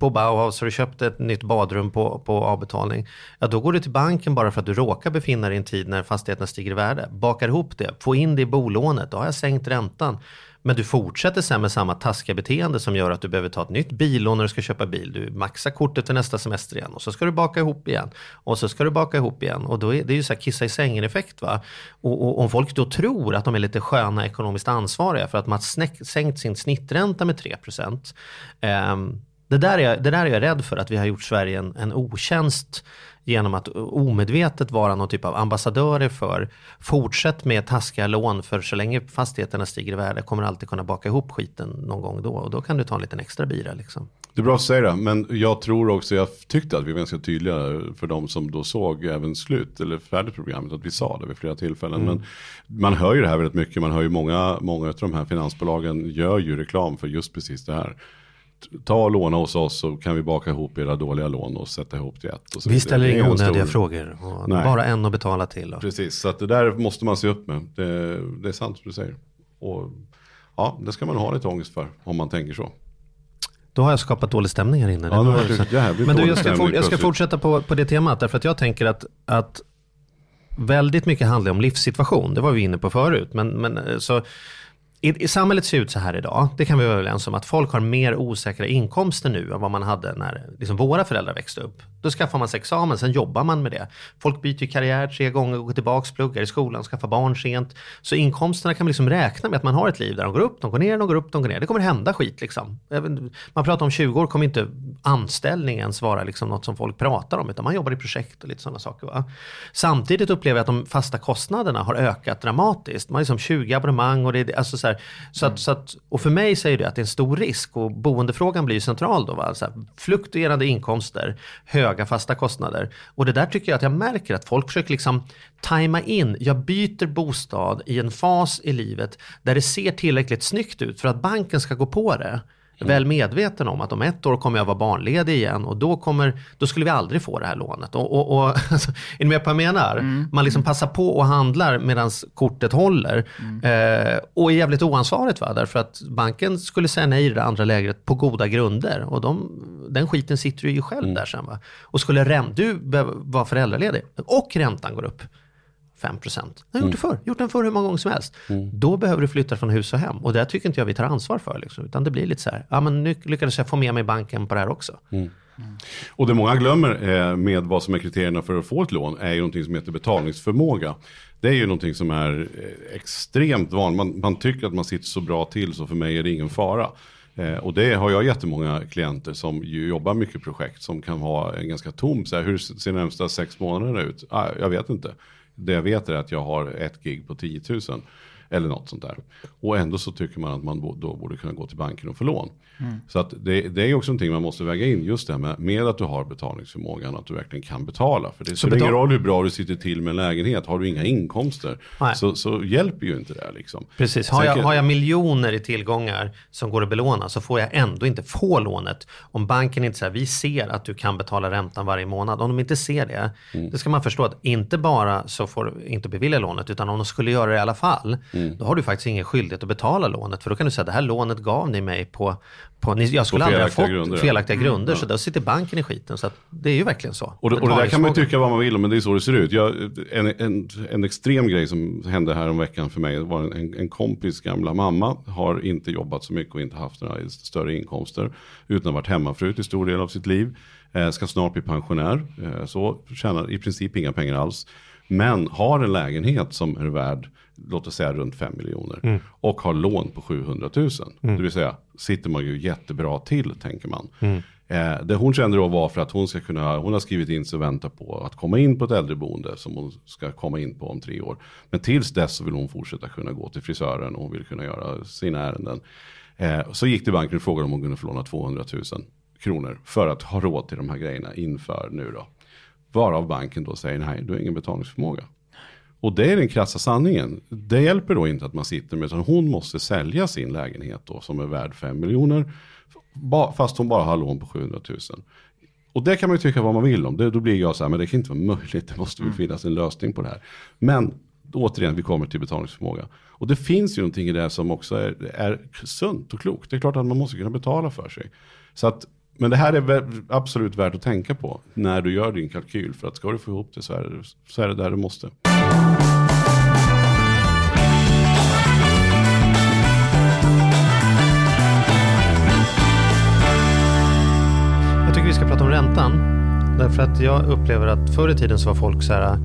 på Bauhaus, och du köpt ett nytt badrum på, på avbetalning. Ja, då går du till banken bara för att du råkar befinna dig i en tid när fastigheterna stiger i värde. Bakar ihop det, få in det i bolånet, då har jag sänkt räntan. Men du fortsätter sen med samma taskiga beteende som gör att du behöver ta ett nytt billån när du ska köpa bil. Du maxar kortet till nästa semester igen och så ska du baka ihop igen. Och så ska du baka ihop igen. Och då är det ju så här kissa i sängen effekt va. Och, och om folk då tror att de är lite sköna ekonomiskt ansvariga för att man har sänkt sin snittränta med 3 eh, det, där är, det där är jag rädd för att vi har gjort Sverige en, en otjänst genom att omedvetet vara någon typ av ambassadörer för fortsätt med taskiga lån för så länge fastigheterna stiger i värde kommer alltid kunna baka ihop skiten någon gång då och då kan du ta en liten extra bira liksom. Det är bra att säga det, men jag tror också, jag tyckte att vi var ganska tydliga för de som då såg även slut eller färdigt programmet, att vi sa det vid flera tillfällen. Mm. Men man hör ju det här väldigt mycket, man hör ju många, många av de här finansbolagen gör ju reklam för just precis det här ta och låna hos oss så kan vi baka ihop era dåliga lån och sätta ihop till ett. Och vi ställer inga onödiga stor... frågor. Bara en att betala till. Då. Precis, så att det där måste man se upp med. Det, det är sant som du säger. Och ja, det ska man ha lite ångest för om man tänker så. Då har jag skapat dålig stämning här inne. Ja, Men du, jag ska, for, jag ska fortsätta på, på det temat. Därför att jag tänker att, att väldigt mycket handlar om livssituation. Det var vi inne på förut. Men, men eh, så i, i samhället ser ut så här idag, det kan vi vara överens om, att folk har mer osäkra inkomster nu än vad man hade när liksom, våra föräldrar växte upp. Då skaffar man sig examen, sen jobbar man med det. Folk byter karriär tre gånger, går tillbaka, pluggar i skolan, skaffar barn sent. Så inkomsterna kan man liksom räkna med att man har ett liv där de går upp, de går ner, de går upp, de går ner. Det kommer hända skit liksom. Man pratar om 20 år kommer inte anställning ens vara liksom något som folk pratar om, utan man jobbar i projekt och lite sådana saker. Va? Samtidigt upplever jag att de fasta kostnaderna har ökat dramatiskt. Man har liksom 20 abonnemang och det är alltså så här, så, att, mm. så att, och för mig säger det att det är en stor risk och boendefrågan blir central då. Va? Så här, fluktuerande inkomster, höga fasta kostnader. Och det där tycker jag att jag märker att folk försöker liksom tajma in. Jag byter bostad i en fas i livet där det ser tillräckligt snyggt ut för att banken ska gå på det. Mm. Väl medveten om att om ett år kommer jag vara barnledig igen och då, kommer, då skulle vi aldrig få det här lånet. Och, och, och, alltså, är ni med på vad jag menar? Mm. Man liksom passar på och handlar medan kortet håller. Mm. Eh, och är jävligt oansvarigt va? därför att banken skulle säga nej i det andra lägret på goda grunder. Och de, den skiten sitter du ju själv mm. där sen. Va? Och skulle du vara föräldraledig och räntan går upp 5 procent. Jag har gjort det mm. förr, gjort den förr hur många gånger som helst. Mm. Då behöver du flytta från hus och hem. Och det tycker inte jag vi tar ansvar för. Liksom. Utan det blir lite så här, ja men nu lyckades jag få med mig banken på det här också. Mm. Mm. Och det många glömmer eh, med vad som är kriterierna för att få ett lån är ju någonting som heter betalningsförmåga. Det är ju någonting som är eh, extremt vanligt. Man, man, tycker att man sitter så bra till så för mig är det ingen fara. Eh, och det har jag jättemånga klienter som jobbar mycket projekt som kan ha en ganska tom, så här, hur ser närmsta sex månader ut? Ah, jag vet inte. Det jag vet är att jag har ett gig på 10 000. Eller något sånt där. Och ändå så tycker man att man då borde kunna gå till banken och få lån. Mm. Så att det, det är också någonting man måste väga in. Just det här med, med att du har betalningsförmågan. Att du verkligen kan betala. För det spelar ingen roll hur bra du sitter till med en lägenhet. Har du inga inkomster så, så hjälper ju inte det. Liksom. Precis. Har jag, har jag miljoner i tillgångar som går att belåna så får jag ändå inte få lånet. Om banken inte säger vi ser att du kan betala räntan varje månad. Om de inte ser det. Mm. Då ska man förstå att inte bara så får du inte bevilja lånet. Utan om de skulle göra det i alla fall. Mm. Då har du faktiskt ingen skyldighet att betala lånet. För då kan du säga det här lånet gav ni mig på, på jag skulle på aldrig ha fått grunder, felaktiga mm. grunder. Så då sitter banken i skiten. Så det är ju verkligen så. Och det, och det där kan man tycka vad man vill om, men det är så det ser ut. Jag, en, en, en extrem grej som hände här om veckan för mig var en, en kompis gamla mamma. Har inte jobbat så mycket och inte haft några större inkomster. Utan varit hemmafru till stor del av sitt liv. Eh, ska snart bli pensionär. Eh, så tjänar i princip inga pengar alls. Men har en lägenhet som är värd, låt oss säga runt 5 miljoner. Mm. Och har lån på 700 000. Mm. Det vill säga, sitter man ju jättebra till, tänker man. Mm. Eh, det hon kände då var för att hon ska kunna, hon har skrivit in sig och väntar på att komma in på ett äldreboende som hon ska komma in på om tre år. Men tills dess så vill hon fortsätta kunna gå till frisören och hon vill kunna göra sina ärenden. Eh, så gick till banken och frågade om hon kunde få låna 200 000 kronor för att ha råd till de här grejerna inför nu då. Varav banken då säger nej, du har ingen betalningsförmåga. Och det är den krassa sanningen. Det hjälper då inte att man sitter med, utan hon måste sälja sin lägenhet då som är värd 5 miljoner. Fast hon bara har lån på 700 000. Och det kan man ju tycka vad man vill om. Det, då blir jag så här, men det kan inte vara möjligt. Det måste väl mm. finnas en lösning på det här. Men återigen, vi kommer till betalningsförmåga. Och det finns ju någonting i det som också är, är sunt och klokt. Det är klart att man måste kunna betala för sig. Så att men det här är absolut värt att tänka på när du gör din kalkyl. För att ska du få ihop det så är det, så är det där du måste. Ska prata om räntan. Därför att jag upplever att förr i tiden så var folk så här,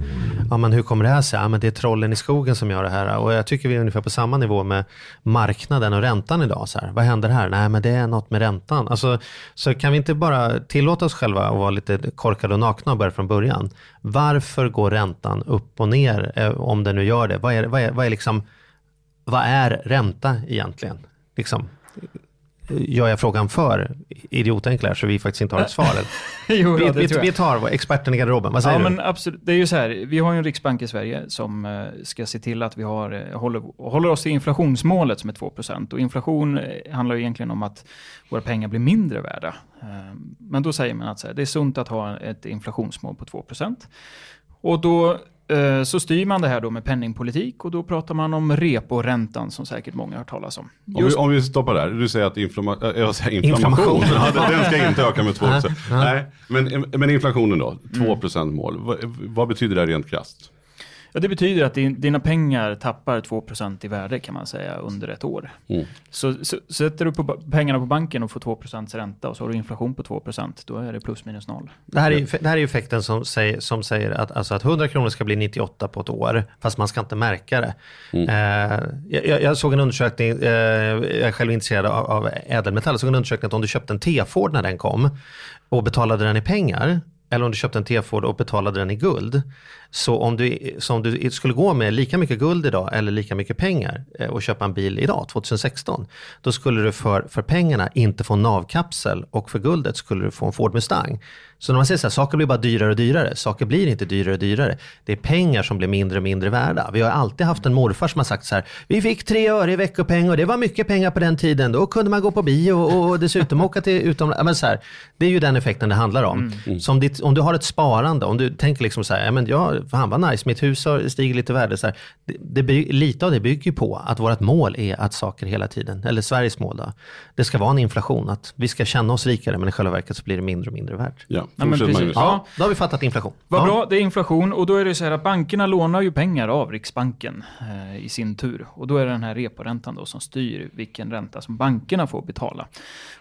ja men hur kommer det här sig? Ja men det är trollen i skogen som gör det här. Och jag tycker vi är ungefär på samma nivå med marknaden och räntan idag. Så här, vad händer här? Nej men det är något med räntan. Alltså, så kan vi inte bara tillåta oss själva att vara lite korkade och nakna och börja från början. Varför går räntan upp och ner eh, om den nu gör det? Vad är, vad är, vad är, liksom, vad är ränta egentligen? Liksom, gör jag frågan för idiotenklar så vi faktiskt inte har ett svar? jo, vi, vi, vi tar experten i garderoben, vad säger Ja, du? men absolut. Det är ju så här, vi har ju en riksbank i Sverige som eh, ska se till att vi har, eh, håller, håller oss till inflationsmålet som är 2% Och inflation eh, handlar ju egentligen om att våra pengar blir mindre värda. Men då säger man att så här, det är sunt att ha ett inflationsmål på 2% Och då så styr man det här då med penningpolitik och då pratar man om reporäntan som säkert många har hört talas om. Om vi, om vi stoppar där, du säger att inflamma, äh, jag säger inflammation, Inflammation. Den ska inte öka med 2%. Ja, ja. Nej, men, men inflationen då, Mm. 2% mål, vad, vad betyder det rent krasst? Ja, det betyder att din, dina pengar tappar 2% i värde kan man säga under ett år. Mm. Så, så sätter du på, pengarna på banken och får 2 ränta och så har du inflation på 2% då är det plus minus noll. Det här, är, det här är effekten som säger, som säger att, alltså att 100 kronor ska bli 98 på ett år, fast man ska inte märka det. Eh, jag, jag såg en undersökning, eh, jag är själv intresserad av, av ädelmetall, jag såg en undersökning att om du köpte en T-Ford när den kom och betalade den i pengar, eller om du köpte en T-Ford och betalade den i guld, så om du, så om du skulle gå med lika mycket guld idag eller lika mycket pengar eh, och köpa en bil idag, 2016, då skulle du för, för pengarna inte få en navkapsel och för guldet skulle du få en Ford Mustang. Så när man säger så här, saker blir bara dyrare och dyrare, saker blir inte dyrare och dyrare. Det är pengar som blir mindre och mindre värda. Vi har alltid haft en morfar som har sagt så här, vi fick tre öre i veckopeng och det var mycket pengar på den tiden. Då kunde man gå på bio och, dessutom åka till utomlands. Ja, men så här, det är ju den effekten det handlar om. Så om, ditt, om du har ett sparande, om du tänker liksom så här, ja, men ja, fan vad nice, mitt hus har stiger lite värde. Så här, det, det, lite av det bygger på att vårt mål är att saker hela tiden, eller Sveriges mål då, det ska vara en inflation, att vi ska känna oss rikare men i själva verket så blir det mindre och mindre värt. Ja, men fortsätt precis. Ja. Ja, då har vi fattat inflation. Vad ja. bra, det är inflation och då är det så här att bankerna lånar ju pengar av Riksbanken eh, i sin tur. Och då är det den här reporäntan då som styr vilken ränta som bankerna får betala.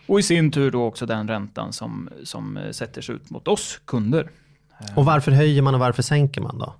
Och i sin tur då också den räntan som, som eh, sätter sig ut mot oss kunder. Och varför höjer man och varför sänker man då?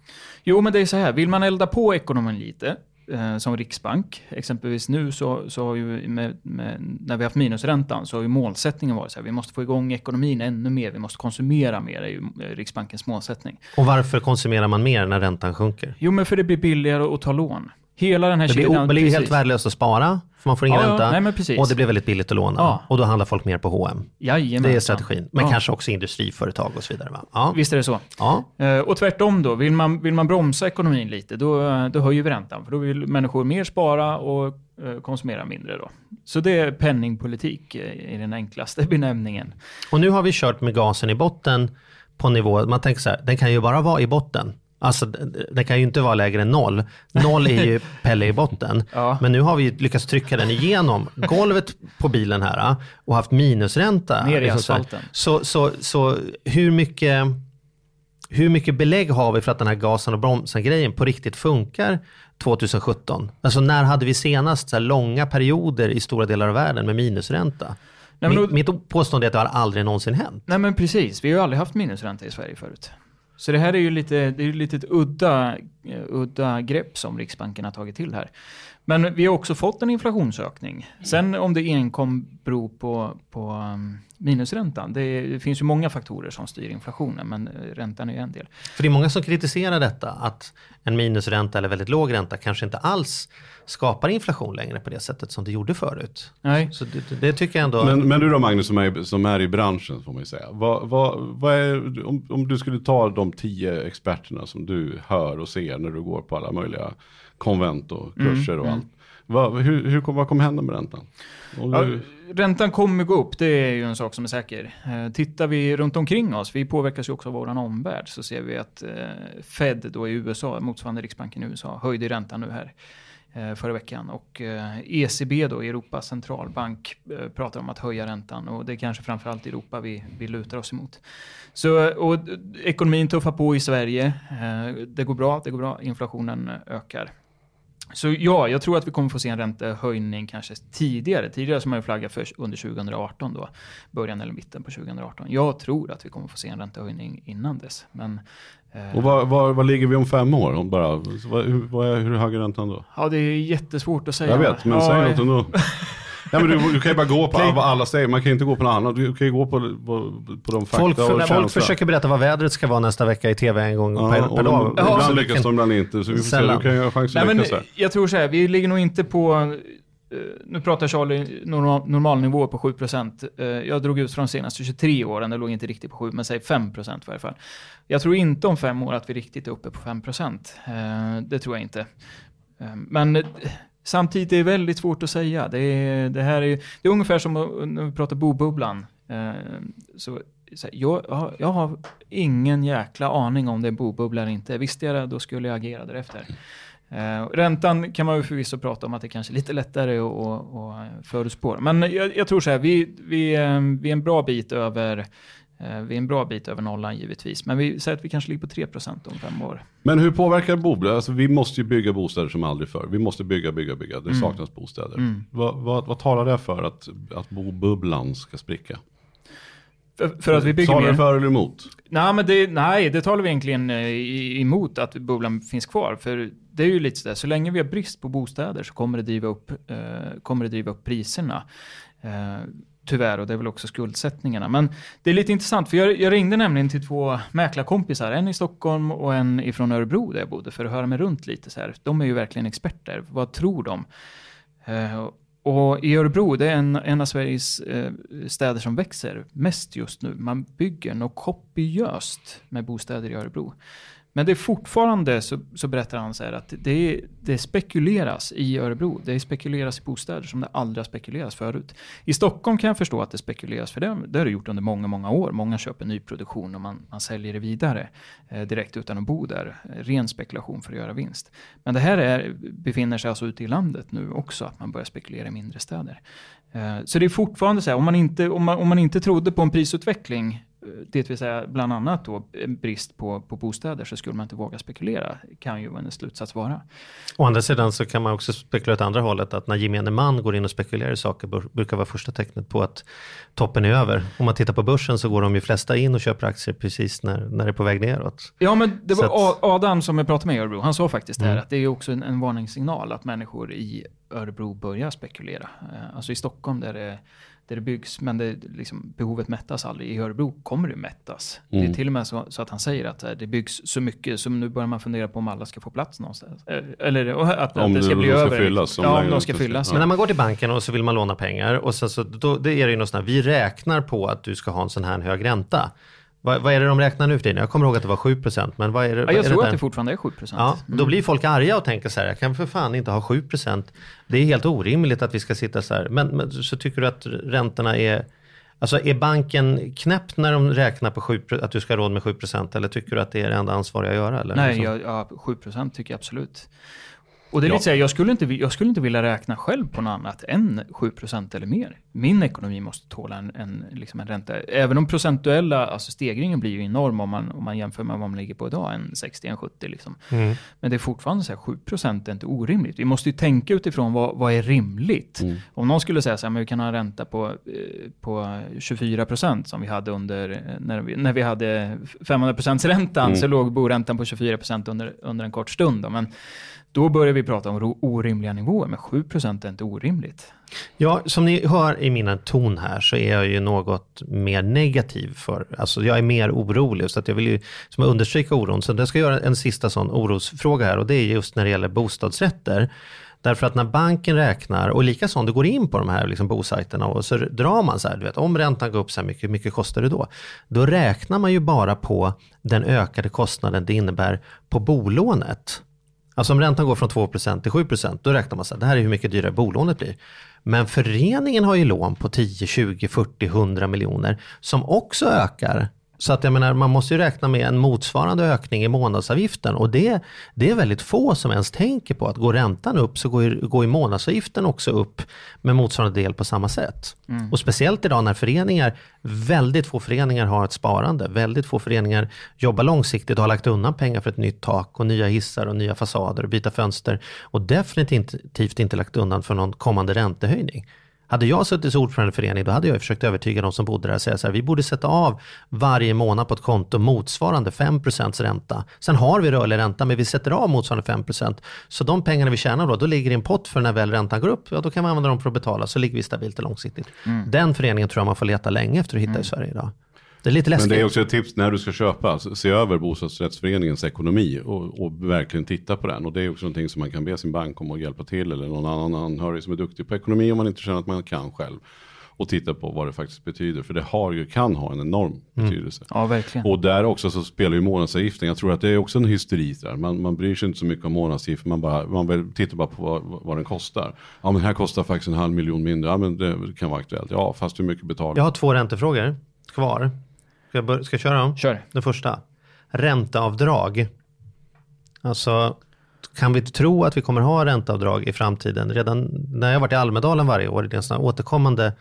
Jo, men det är så här. Vill man elda på ekonomin lite, eh, som riksbank, exempelvis nu så, så har ju med, med, när vi har haft minusräntan så har ju målsättningen varit så här, vi måste få igång ekonomin ännu mer, vi måste konsumera mer, är ju eh, Riksbankens målsättning. Och varför konsumerar man mer när räntan sjunker? Jo, men för det blir billigare att ta lån. Hela den här Det blir, kedjan- det blir helt värdelöst att spara, för man får ingen Ja, ränta. nej, och det blir väldigt billigt att låna. Ja. Och då handlar folk mer på H&M. Det är strategin. Men Ja. kanske också industriföretag och så vidare. Va? Ja. Visst är det så. Ja. Eh, Och tvärtom då, vill man, vill man bromsa ekonomin lite, då, då höjer vi räntan. För då vill människor mer spara och eh, konsumera mindre då. Så det är penningpolitik eh, i den enklaste benämningen. Och nu har vi kört med gasen i botten på nivå, man tänker så här, den kan ju bara vara i botten. Alltså den kan ju inte vara lägre än noll. Noll är ju Pelle i botten. Ja. Men nu har vi lyckats trycka den igenom golvet på bilen här och haft minusränta. Ner i Liksom asfalten. Så, så, så hur mycket hur mycket belägg har vi för att den här gasen och bromsen grejen på riktigt funkar 2017? Alltså när hade vi senast så långa perioder i stora delar av världen med minusränta? Nej, men mitt, då- mitt påstående är att det har aldrig någonsin hänt. Nej men precis, vi har ju aldrig haft minusränta i Sverige förut. Så det här är ju lite, det är lite ett udda, eh, udda grepp som Riksbanken har tagit till här. Men vi har också fått en inflationsökning. Sen om det enkom beror på, på um, minusräntan, det, det finns ju många faktorer som styr inflationen, men eh, räntan är ju en del. För det är många som kritiserar detta, att en minusränta eller väldigt låg ränta kanske inte alls skapar inflation längre på det sättet som det gjorde förut. Nej. Så det, det tycker jag ändå... Men, men du då Magnus som är, som är i branschen får man ju säga. Vad, vad, vad är, om, om du skulle ta de tio experterna som du hör och ser när du går på alla möjliga konvent och kurser och allt. Vad, hur, hur, vad kommer hända med räntan? Om Ja, du, räntan kommer gå upp, det är ju en sak som är säker. Eh, tittar vi runt omkring oss, vi påverkas ju också av vår omvärld, så ser vi att eh, Fed då i USA, motsvarande Riksbanken i USA, höjde räntan nu här eh, förra veckan. Och eh, ECB då, Europas centralbank, eh, pratar om att höja räntan och det är kanske framförallt Europa vi, vi lutar oss emot. Så, och eh, ekonomin tuffar på i Sverige. Eh, det går bra, det går bra, inflationen eh, ökar. Så ja, jag tror att vi kommer få se en räntehöjning kanske tidigare. Tidigare som man ju flaggat för under 2018 då. Början eller mitten på 2018. Jag tror att vi kommer få se en räntehöjning innan dess. Men, eh, Och vad, vad, vad ligger vi om fem år? Om Bara, vad, hur, är, hur hög är räntan då? ja, det är jättesvårt att säga. Jag vet, men ja, säg något ändå. Ja, men du, du kan ju bara gå på vad alla säger, man kan ju inte gå på något annat. Du kan ju gå på, på, på de fakta Folk, och folk känsla. försöker berätta vad vädret ska vara nästa vecka i tv en gång Ja, per, per dag. ibland Så lyckas de, ibland inte. Så vi får se, du kan ju ha chans Nej, att men lyckas här. jag tror så här, vi ligger nog inte på, eh, nu pratar Charlie normal, normalnivå på 7%. Eh, Jag drog ut från de senaste 23 åren, det låg inte riktigt på 7, men säg 5% i varje fall. Jag tror inte om fem år att vi riktigt är uppe på 5%. Eh, Det tror jag inte. Men samtidigt är det väldigt svårt att säga. Det är, det här är, det är ungefär som när vi pratar bobubblan. Eh, Så, så här, jag, jag har- ingen jäkla aning om det är bobubbla eller inte. Visste jag det, då skulle jag agera därefter. Eh, räntan kan man ju förvisso prata om att det kanske är lite lättare att, att, att förutspå. Men jag, jag tror så här, vi, vi, eh, vi är en bra bit över eh, vi är en bra bit över nollan givetvis, men vi säger att vi kanske ligger på 3% om fem år. Men hur påverkar bobubblan? Alltså, vi måste ju bygga bostäder som aldrig förr. Vi måste bygga, bygga, bygga. Det saknas bostäder. Mm. Vad, vad, vad talar det för att, att bobubblan ska spricka? För, för att vi bygger Talar det mer... för eller emot? Nej, men det, nej, det talar vi egentligen eh, emot att bubblan finns kvar. För det är ju lite sådär, så länge vi har brist på bostäder så kommer det driva upp, eh, kommer det driva upp priserna. Eh, tyvärr, och det är väl också skuldsättningarna. Men det är lite intressant, för jag, jag ringde nämligen till två mäklarkompisar, en i Stockholm och en ifrån Örebro där jag bodde, för att höra mig runt lite så här. De är ju verkligen experter. Vad tror de? Eh, och i Örebro, det är en, en av Sveriges eh, städer som växer mest just nu. Man bygger något kopiöst med bostäder i Örebro. Men det är fortfarande, så, så berättar han så här, att det, det spekuleras i Örebro. Det spekuleras i bostäder som det aldrig har spekulerats förut. I Stockholm kan jag förstå att det spekuleras, för det, det har det gjort under många, många år. Många köper nyproduktion och man, man säljer det vidare eh, direkt utan att bo där. Ren spekulation för att göra vinst. Men det här är, befinner sig alltså ute i landet nu också, att man börjar spekulera i mindre städer. Eh, Så det är fortfarande så här, om man inte, om man, om man inte trodde på en prisutveckling, det vill säga bland annat då en brist på, på bostäder, så skulle man inte våga spekulera, kan ju en slutsats vara. Å andra sidan så kan man också spekulera åt andra hållet, att när gemene man går in och spekulerar i saker brukar vara första tecknet på att toppen är över. Om man tittar på börsen så går de ju flesta in och köper aktier precis när, när det är på väg neråt. Ja, men det var att- Adam som jag pratade med i Örebro. Han sa faktiskt det här Mm. att det är också en, en varningssignal att människor i Örebro börjar spekulera. Eh, Alltså i Stockholm där det, där det byggs, men det, liksom, behovet mättas aldrig. I Örebro kommer det mättas. Det Mm. är till och med så, så att han säger att eh, det byggs så mycket, så nu börjar man fundera på om alla ska få plats någonstans. Eh, Eller att, Om att det ska det- bli de ska över. fyllas, ja, om de ska- fyllas. ja. Men när man går till banken och så vill man låna pengar och sen så då, det är det ju något sånt här, vi räknar på att du ska ha en sån här hög ränta. Vad, vad är det de räknar nu för tiden? Jag kommer ihåg att det var 7% men vad är det? Ja, jag är tror där? att det fortfarande är 7 procent. Ja, då blir folk arga och tänker så här, jag kan för fan inte ha 7%. Det är helt orimligt att vi ska sitta så här. Men, men så tycker du att räntorna är, alltså är banken knäpp när de räknar på 7, att du ska ha råd med 7% eller tycker du att det är det enda ansvariga att göra? Eller? Nej, Liksom? jag, ja, 7 procent tycker jag absolut. Och det är Ja. här, jag skulle, inte, jag skulle inte vilja räkna själv på något annat än 7 procent eller mer. Min ekonomi måste tåla en, en, liksom en ränta. Även om procentuella, alltså stegringen blir ju enorm om man, om man jämför med vad man ligger på idag, en 60, en 70 liksom. Mm. Men det är fortfarande så här, 7 procent är inte orimligt. Vi måste ju tänka utifrån vad, vad är rimligt. Mm. Om någon skulle säga så här, men vi kan ha en ränta på, eh, på 24 procent som vi hade under, när vi, när vi hade 500 procents räntan, Mm. så låg boräntan på 24 procent under, under en kort stund. Då. Men då börjar vi prata om orimliga nivåer, men 7 procent är inte orimligt. Ja, som ni hör i min ton här så är jag ju något mer negativ för, alltså jag är mer orolig så att jag vill ju som jag understryka oron. Så jag ska göra en sista sån orosfråga här och det är just när det gäller bostadsrätter. Därför att när banken räknar, och likaså om du går in på de här liksom bosajterna och så drar man så här, du vet, om räntan går upp så här mycket, hur mycket kostar det då? Då räknar man ju bara på den ökade kostnaden det innebär på bolånet. Alltså om räntan går från 2% till 7%, då räknar man så här, det här är hur mycket dyrare bolånet blir. Men föreningen har ju lån på 10, 20, 40, 100 miljoner som också ökar så att jag menar, man måste ju räkna med en motsvarande ökning i månadsavgiften och det, det är väldigt få som ens tänker på att går räntan upp så går, ju- går ju månadsavgiften också upp med motsvarande del på samma sätt. Och speciellt idag när föreningar, väldigt få föreningar har ett sparande, väldigt få föreningar jobbar långsiktigt och har lagt undan pengar för ett nytt tak och nya hissar och nya fasader och byta fönster och definitivt inte lagt undan för någon kommande räntehöjning. Hade jag suttit som ordförande i förening, då hade jag försökt övertyga de som bodde där och säga så här, vi borde sätta av varje månad på ett konto motsvarande 5% ränta. Sen har vi rörlig ränta, men vi sätter av motsvarande 5%. Så de pengarna vi tjänar då, då ligger i en pott för när väl räntan går upp, ja då kan vi använda dem för att betala, så ligger vi stabilt och långsiktigt. Den föreningen tror jag man får leta länge efter att hitta i Sverige idag. Det är lite läskigt. Men det är också ett tips när du ska köpa, se över bostadsrättsföreningens ekonomi och, och verkligen titta på den. Och det är också någonting som man kan be sin bank om att hjälpa till eller någon annan anhörig som är duktig på ekonomi om man inte känner att man kan själv. Och titta på vad det faktiskt betyder, för det har ju, kan ha en enorm betydelse. Ja, verkligen. Och där också så spelar ju månadsavgiften, jag tror att det är också en hysteri där. Man, man bryr sig inte så mycket om månadsavgiften, man, bara, man tittar bara på vad, vad den kostar. Ja men här kostar faktiskt en halv miljon mindre, ja men det kan vara aktuellt. Ja fast hur mycket betalar Jag har två räntefrågor kvar. Ska jag, bör- ska jag köra dem? Kör. Den första. Ränteavdrag. Alltså, kan vi tro att vi kommer ha ränteavdrag i framtiden? Redan när jag varit i Almedalen varje år, det är en sån återkommande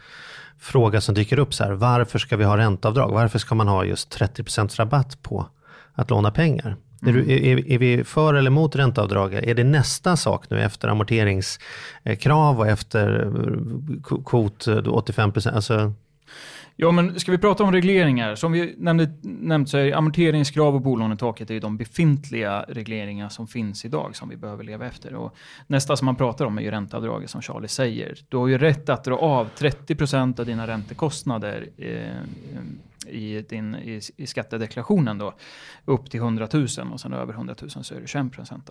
fråga som dyker upp så här. Varför ska vi ha ränteavdrag? Varför ska man ha just 30% rabatt på att låna pengar? Är, du, är, är vi för eller emot ränteavdrag? Är det nästa sak nu efter amorteringskrav och efter eh, kvot eh, 85%? Alltså, Ja, men ska vi prata om regleringar? Som vi nämnde, nämnt så är amorteringskrav och bolånetaket är ju de befintliga regleringar som finns idag som vi behöver leva efter. Och nästa som man pratar om är ju ränteavdraget som Charlie säger. Du har ju rätt att dra av 30% av dina räntekostnader eh, i, din, i, i skattedeklarationen då, upp till 100 000 och sen över 100 000 så är det 21 procent.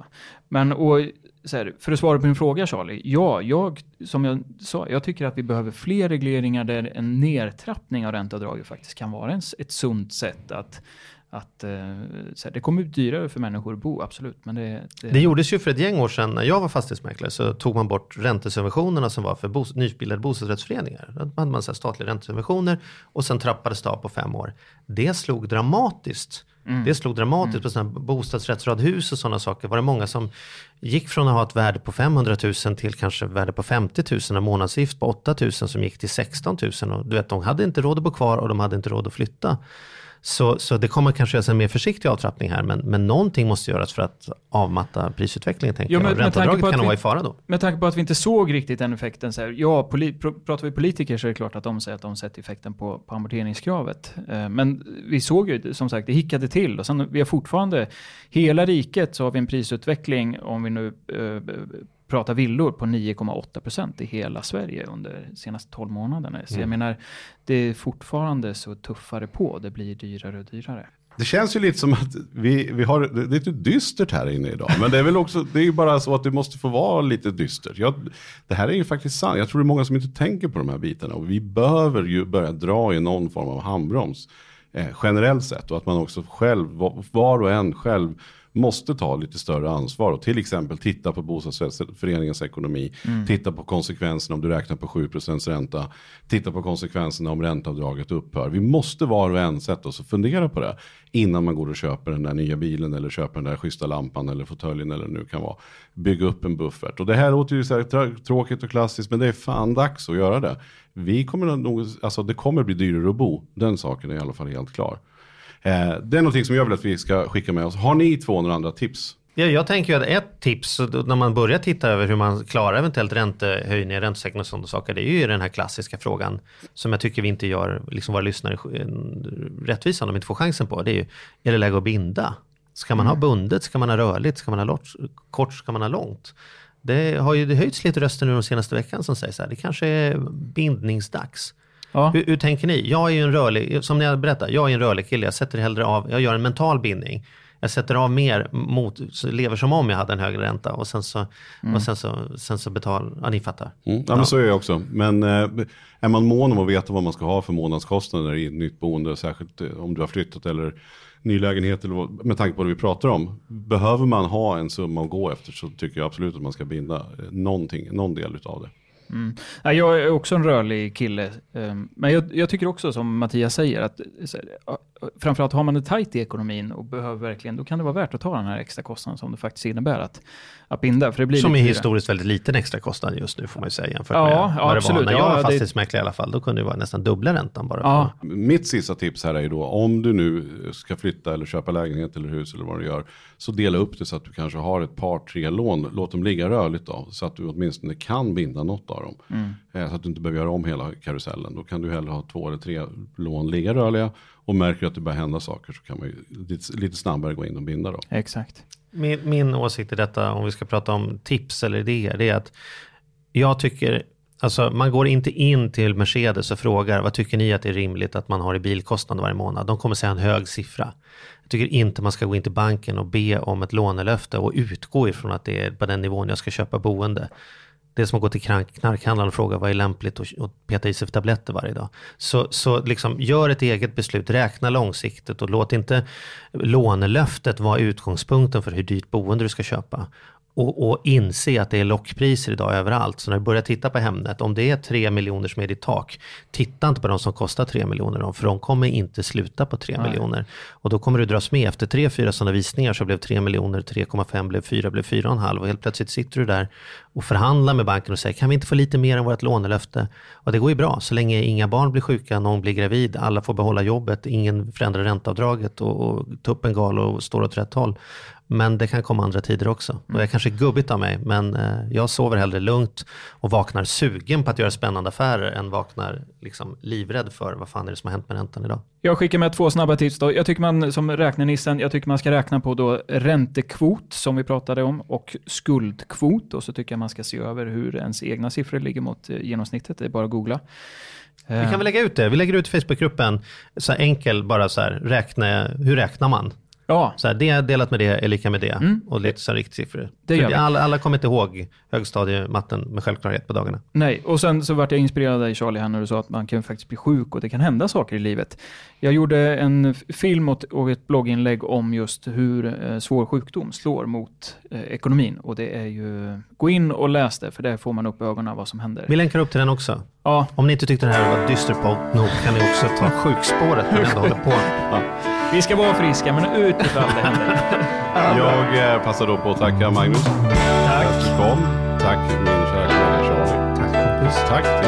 Men och, så här, för att svara på din fråga Charlie, ja, jag, som jag sa, jag tycker att vi behöver fler regleringar där en nedtrappning av ränteavdraget faktiskt kan vara en, ett sunt sätt att att eh, här, det kommer bli dyrare för människor att bo, absolut. Men det, det, Det gjordes ju för ett gäng år sedan när jag var fastighetsmäklare så tog man bort räntesubventionerna som var för bos- nybildade bostadsrättsföreningar. Då hade man så här statliga räntesubventioner och sen trappades det av på fem år. Det slog dramatiskt. Det slog dramatiskt på sådana bostadsrättsradhus och sådana saker. Var det många som gick från att ha ett värde på 500 000 till kanske värde på 50 000 och månadsgift på 8 000 som gick till 16 000. Och du vet, de hade inte råd att bo kvar och de hade inte råd att flytta. Så, så det kommer kanske göras en mer försiktig avtrappning här, men, men någonting måste göras för att avmatta prisutvecklingen. Tänker Jo, men jag. Ränteavdraget kan vi- vara i fara då. Med tanke på att vi inte såg riktigt den effekten. Så här, ja, poli- pr- pratar vi politiker så är det klart att de säger att de sett effekten på, på amorteringskravet. Eh, men vi såg ju som sagt, det hickade till. Och sen, vi har fortfarande, hela riket så har vi en prisutveckling, om vi nu eh, pratar villor, på 9,8 procent i hela Sverige under de senaste 12 månaderna. Så jag menar, det är fortfarande så tuffare på. Det blir dyrare och dyrare. Det känns ju lite som att vi, vi har det är lite dystert här inne idag. Men det är väl också, det är ju bara så att det måste få vara lite dystert. Jag, det här är ju faktiskt sant. Jag tror det är många som inte tänker på de här bitarna. Och vi behöver ju börja dra i någon form av handbroms. Eh, generellt sett. Och att man också själv, var och en själv måste ta lite större ansvar och till exempel titta på bostadsrättsföreningens ekonomi. Titta på konsekvenserna om du räknar på 7% ränta. Titta på konsekvenserna om ränteavdraget upphör. Vi måste var och en sätta oss och fundera på det. Innan man går och köper den där nya bilen eller köper den där schyssta lampan eller fåtöljen eller nu kan vara. Bygga upp en buffert. Och det här låter ju så här trå- tråkigt och klassiskt men det är fan dags att göra det. Vi kommer nog, alltså det kommer bli dyrare att bo. Den saken är i alla fall helt klar. Eh, det är någonting som jag vill att vi ska skicka med oss. Har ni två några andra tips? Ja, jag tänker att ett tips när man börjar titta över hur man klarar eventuellt räntehöjningar, räntesänkning och sådana saker. Det är ju den här klassiska frågan som jag tycker vi inte gör liksom våra lyssnare en rättvisa om de inte får chansen på. Det är ju, är det läge att binda? Ska man ha bundet? Ska man ha rörligt? Ska man ha lort, kort? Ska man ha långt? Det har ju det höjts lite röster nu de senaste veckan som säger så här, det kanske är bindningsdags. Ja. Hur, hur tänker ni? Jag är ju en rörlig, som jag berättade, jag är en rörlig kille. Jag sätter hellre av, jag gör en mental bindning. Jag sätter av mer mot, lever som om jag hade en högre ränta och sen så, och sen så, sen så betal, ja ni fattar. Mm. Ja, men så är jag också. Men eh, är man mån om att veta vad man ska ha för månadskostnader i ett nytt boende, särskilt eh, om du har flyttat eller ny lägenhet eller vad, med tanke på det vi pratar om. Behöver man ha en summa att gå efter så tycker jag absolut att man ska binda eh, någonting, någon del av det. Mm. jag är också en rörlig kille. Ehm, men jag, jag tycker också som Mattias säger att framförallt har man det tajt i ekonomin och behöver verkligen, då kan det vara värt att ta den här extra kostnaden som det faktiskt innebär att, att binda. För det blir Som är historiskt väldigt liten extra kostnad just nu får man ju säga jämfört Ja, med ja, vad det absolut. var när jag Ja, var det- fastighetsmäklare i alla fall. Då kunde det vara nästan dubbla räntan bara. Ja, Mitt sista tips här är ju då om du nu ska flytta eller köpa lägenhet eller hus eller vad du gör. Så dela upp det så att du kanske har ett par, tre lån. Låt dem ligga rörligt då. Så att du åtminstone kan binda något av dem. Eh, Så att du inte behöver göra om hela karusellen. Då kan du hellre ha två eller tre lån ligga rörliga. Och märker du att det börjar hända saker så kan man ju lite, lite snabbare gå in och binda då. exakt min, min åsikt i detta, om vi ska prata om tips eller idéer, det är att jag tycker, alltså man går inte in till Mercedes och frågar vad tycker ni att det är rimligt att man har i bilkostnad varje månad? De kommer säga en hög siffra. Jag tycker inte man ska gå in till banken och be om ett lånelöfte och utgå ifrån att det är på den nivån jag ska köpa boende. Det är som att gå till knark- knarkhandlaren och fråga vad är lämpligt att peta i sig för tabletter varje dag. Så, så liksom, gör ett eget beslut, räkna långsiktigt och låt inte lånelöftet vara utgångspunkten för hur dyrt boende du ska köpa. Och, och inse att det är lockpriser idag överallt. Så när du börjar titta på Hemnet, om det är 3 miljoner som är ditt tak, titta inte på de som kostar 3 miljoner, för de kommer inte sluta på 3 miljoner. Och då kommer du dras med. Efter 3-4 sådana visningar så blev 3 miljoner, 3,5 blev 4, blev 4,5 och helt plötsligt sitter du där och förhandlar med banken och säger kan vi inte få lite mer än vårt lånelöfte? Och det går ju bra, så länge inga barn blir sjuka, någon blir gravid, alla får behålla jobbet, ingen förändrar ränteavdraget och, och tuppen gal och står åt rätt håll. Men det kan komma andra tider också. Och jag kanske är gubbigt av mig, men eh, jag sover hellre lugnt och vaknar sugen på att göra spännande affärer än vaknar liksom livrädd för vad fan är det som har hänt med räntan idag. Jag skickar med två snabba tips då. Jag tycker man, som räknenissen, jag tycker man ska räkna på då räntekvot som vi pratade om och skuldkvot och så tycker jag man ska se över hur ens egna siffror ligger mot eh, genomsnittet. Det är bara att googla. Vi kan väl lägga ut det. Vi lägger ut Facebookgruppen, så enkel, bara så här, räkna, hur räknar man? Ja, Så här, det delat med det är lika med det. Och lite så riktsiffror. Mm. Det gör alla, alla kommer inte ihåg högstadiematten med självklarhet på dagarna. nej. Och sen så vart jag inspirerad av dig Charlie här när du sa att man kan faktiskt bli sjuk och det kan hända saker i livet. Jag gjorde en film och ett blogginlägg om just hur eh, svår sjukdom slår mot eh, ekonomin. Och det är ju, gå in och läs det för där får man upp ögonen vad som händer. Vi länkar upp till den också. Ja, Om ni inte tyckte det här var dystert på nog kan ni också ta sjukspåret när ni ändå håller på. vi ska vara friska men ut ifall det händer. Jag eh, passar då på att tacka Magnus. Tack. Att du kom. Tack min kära kollega Charlie. Tack kompis. Tack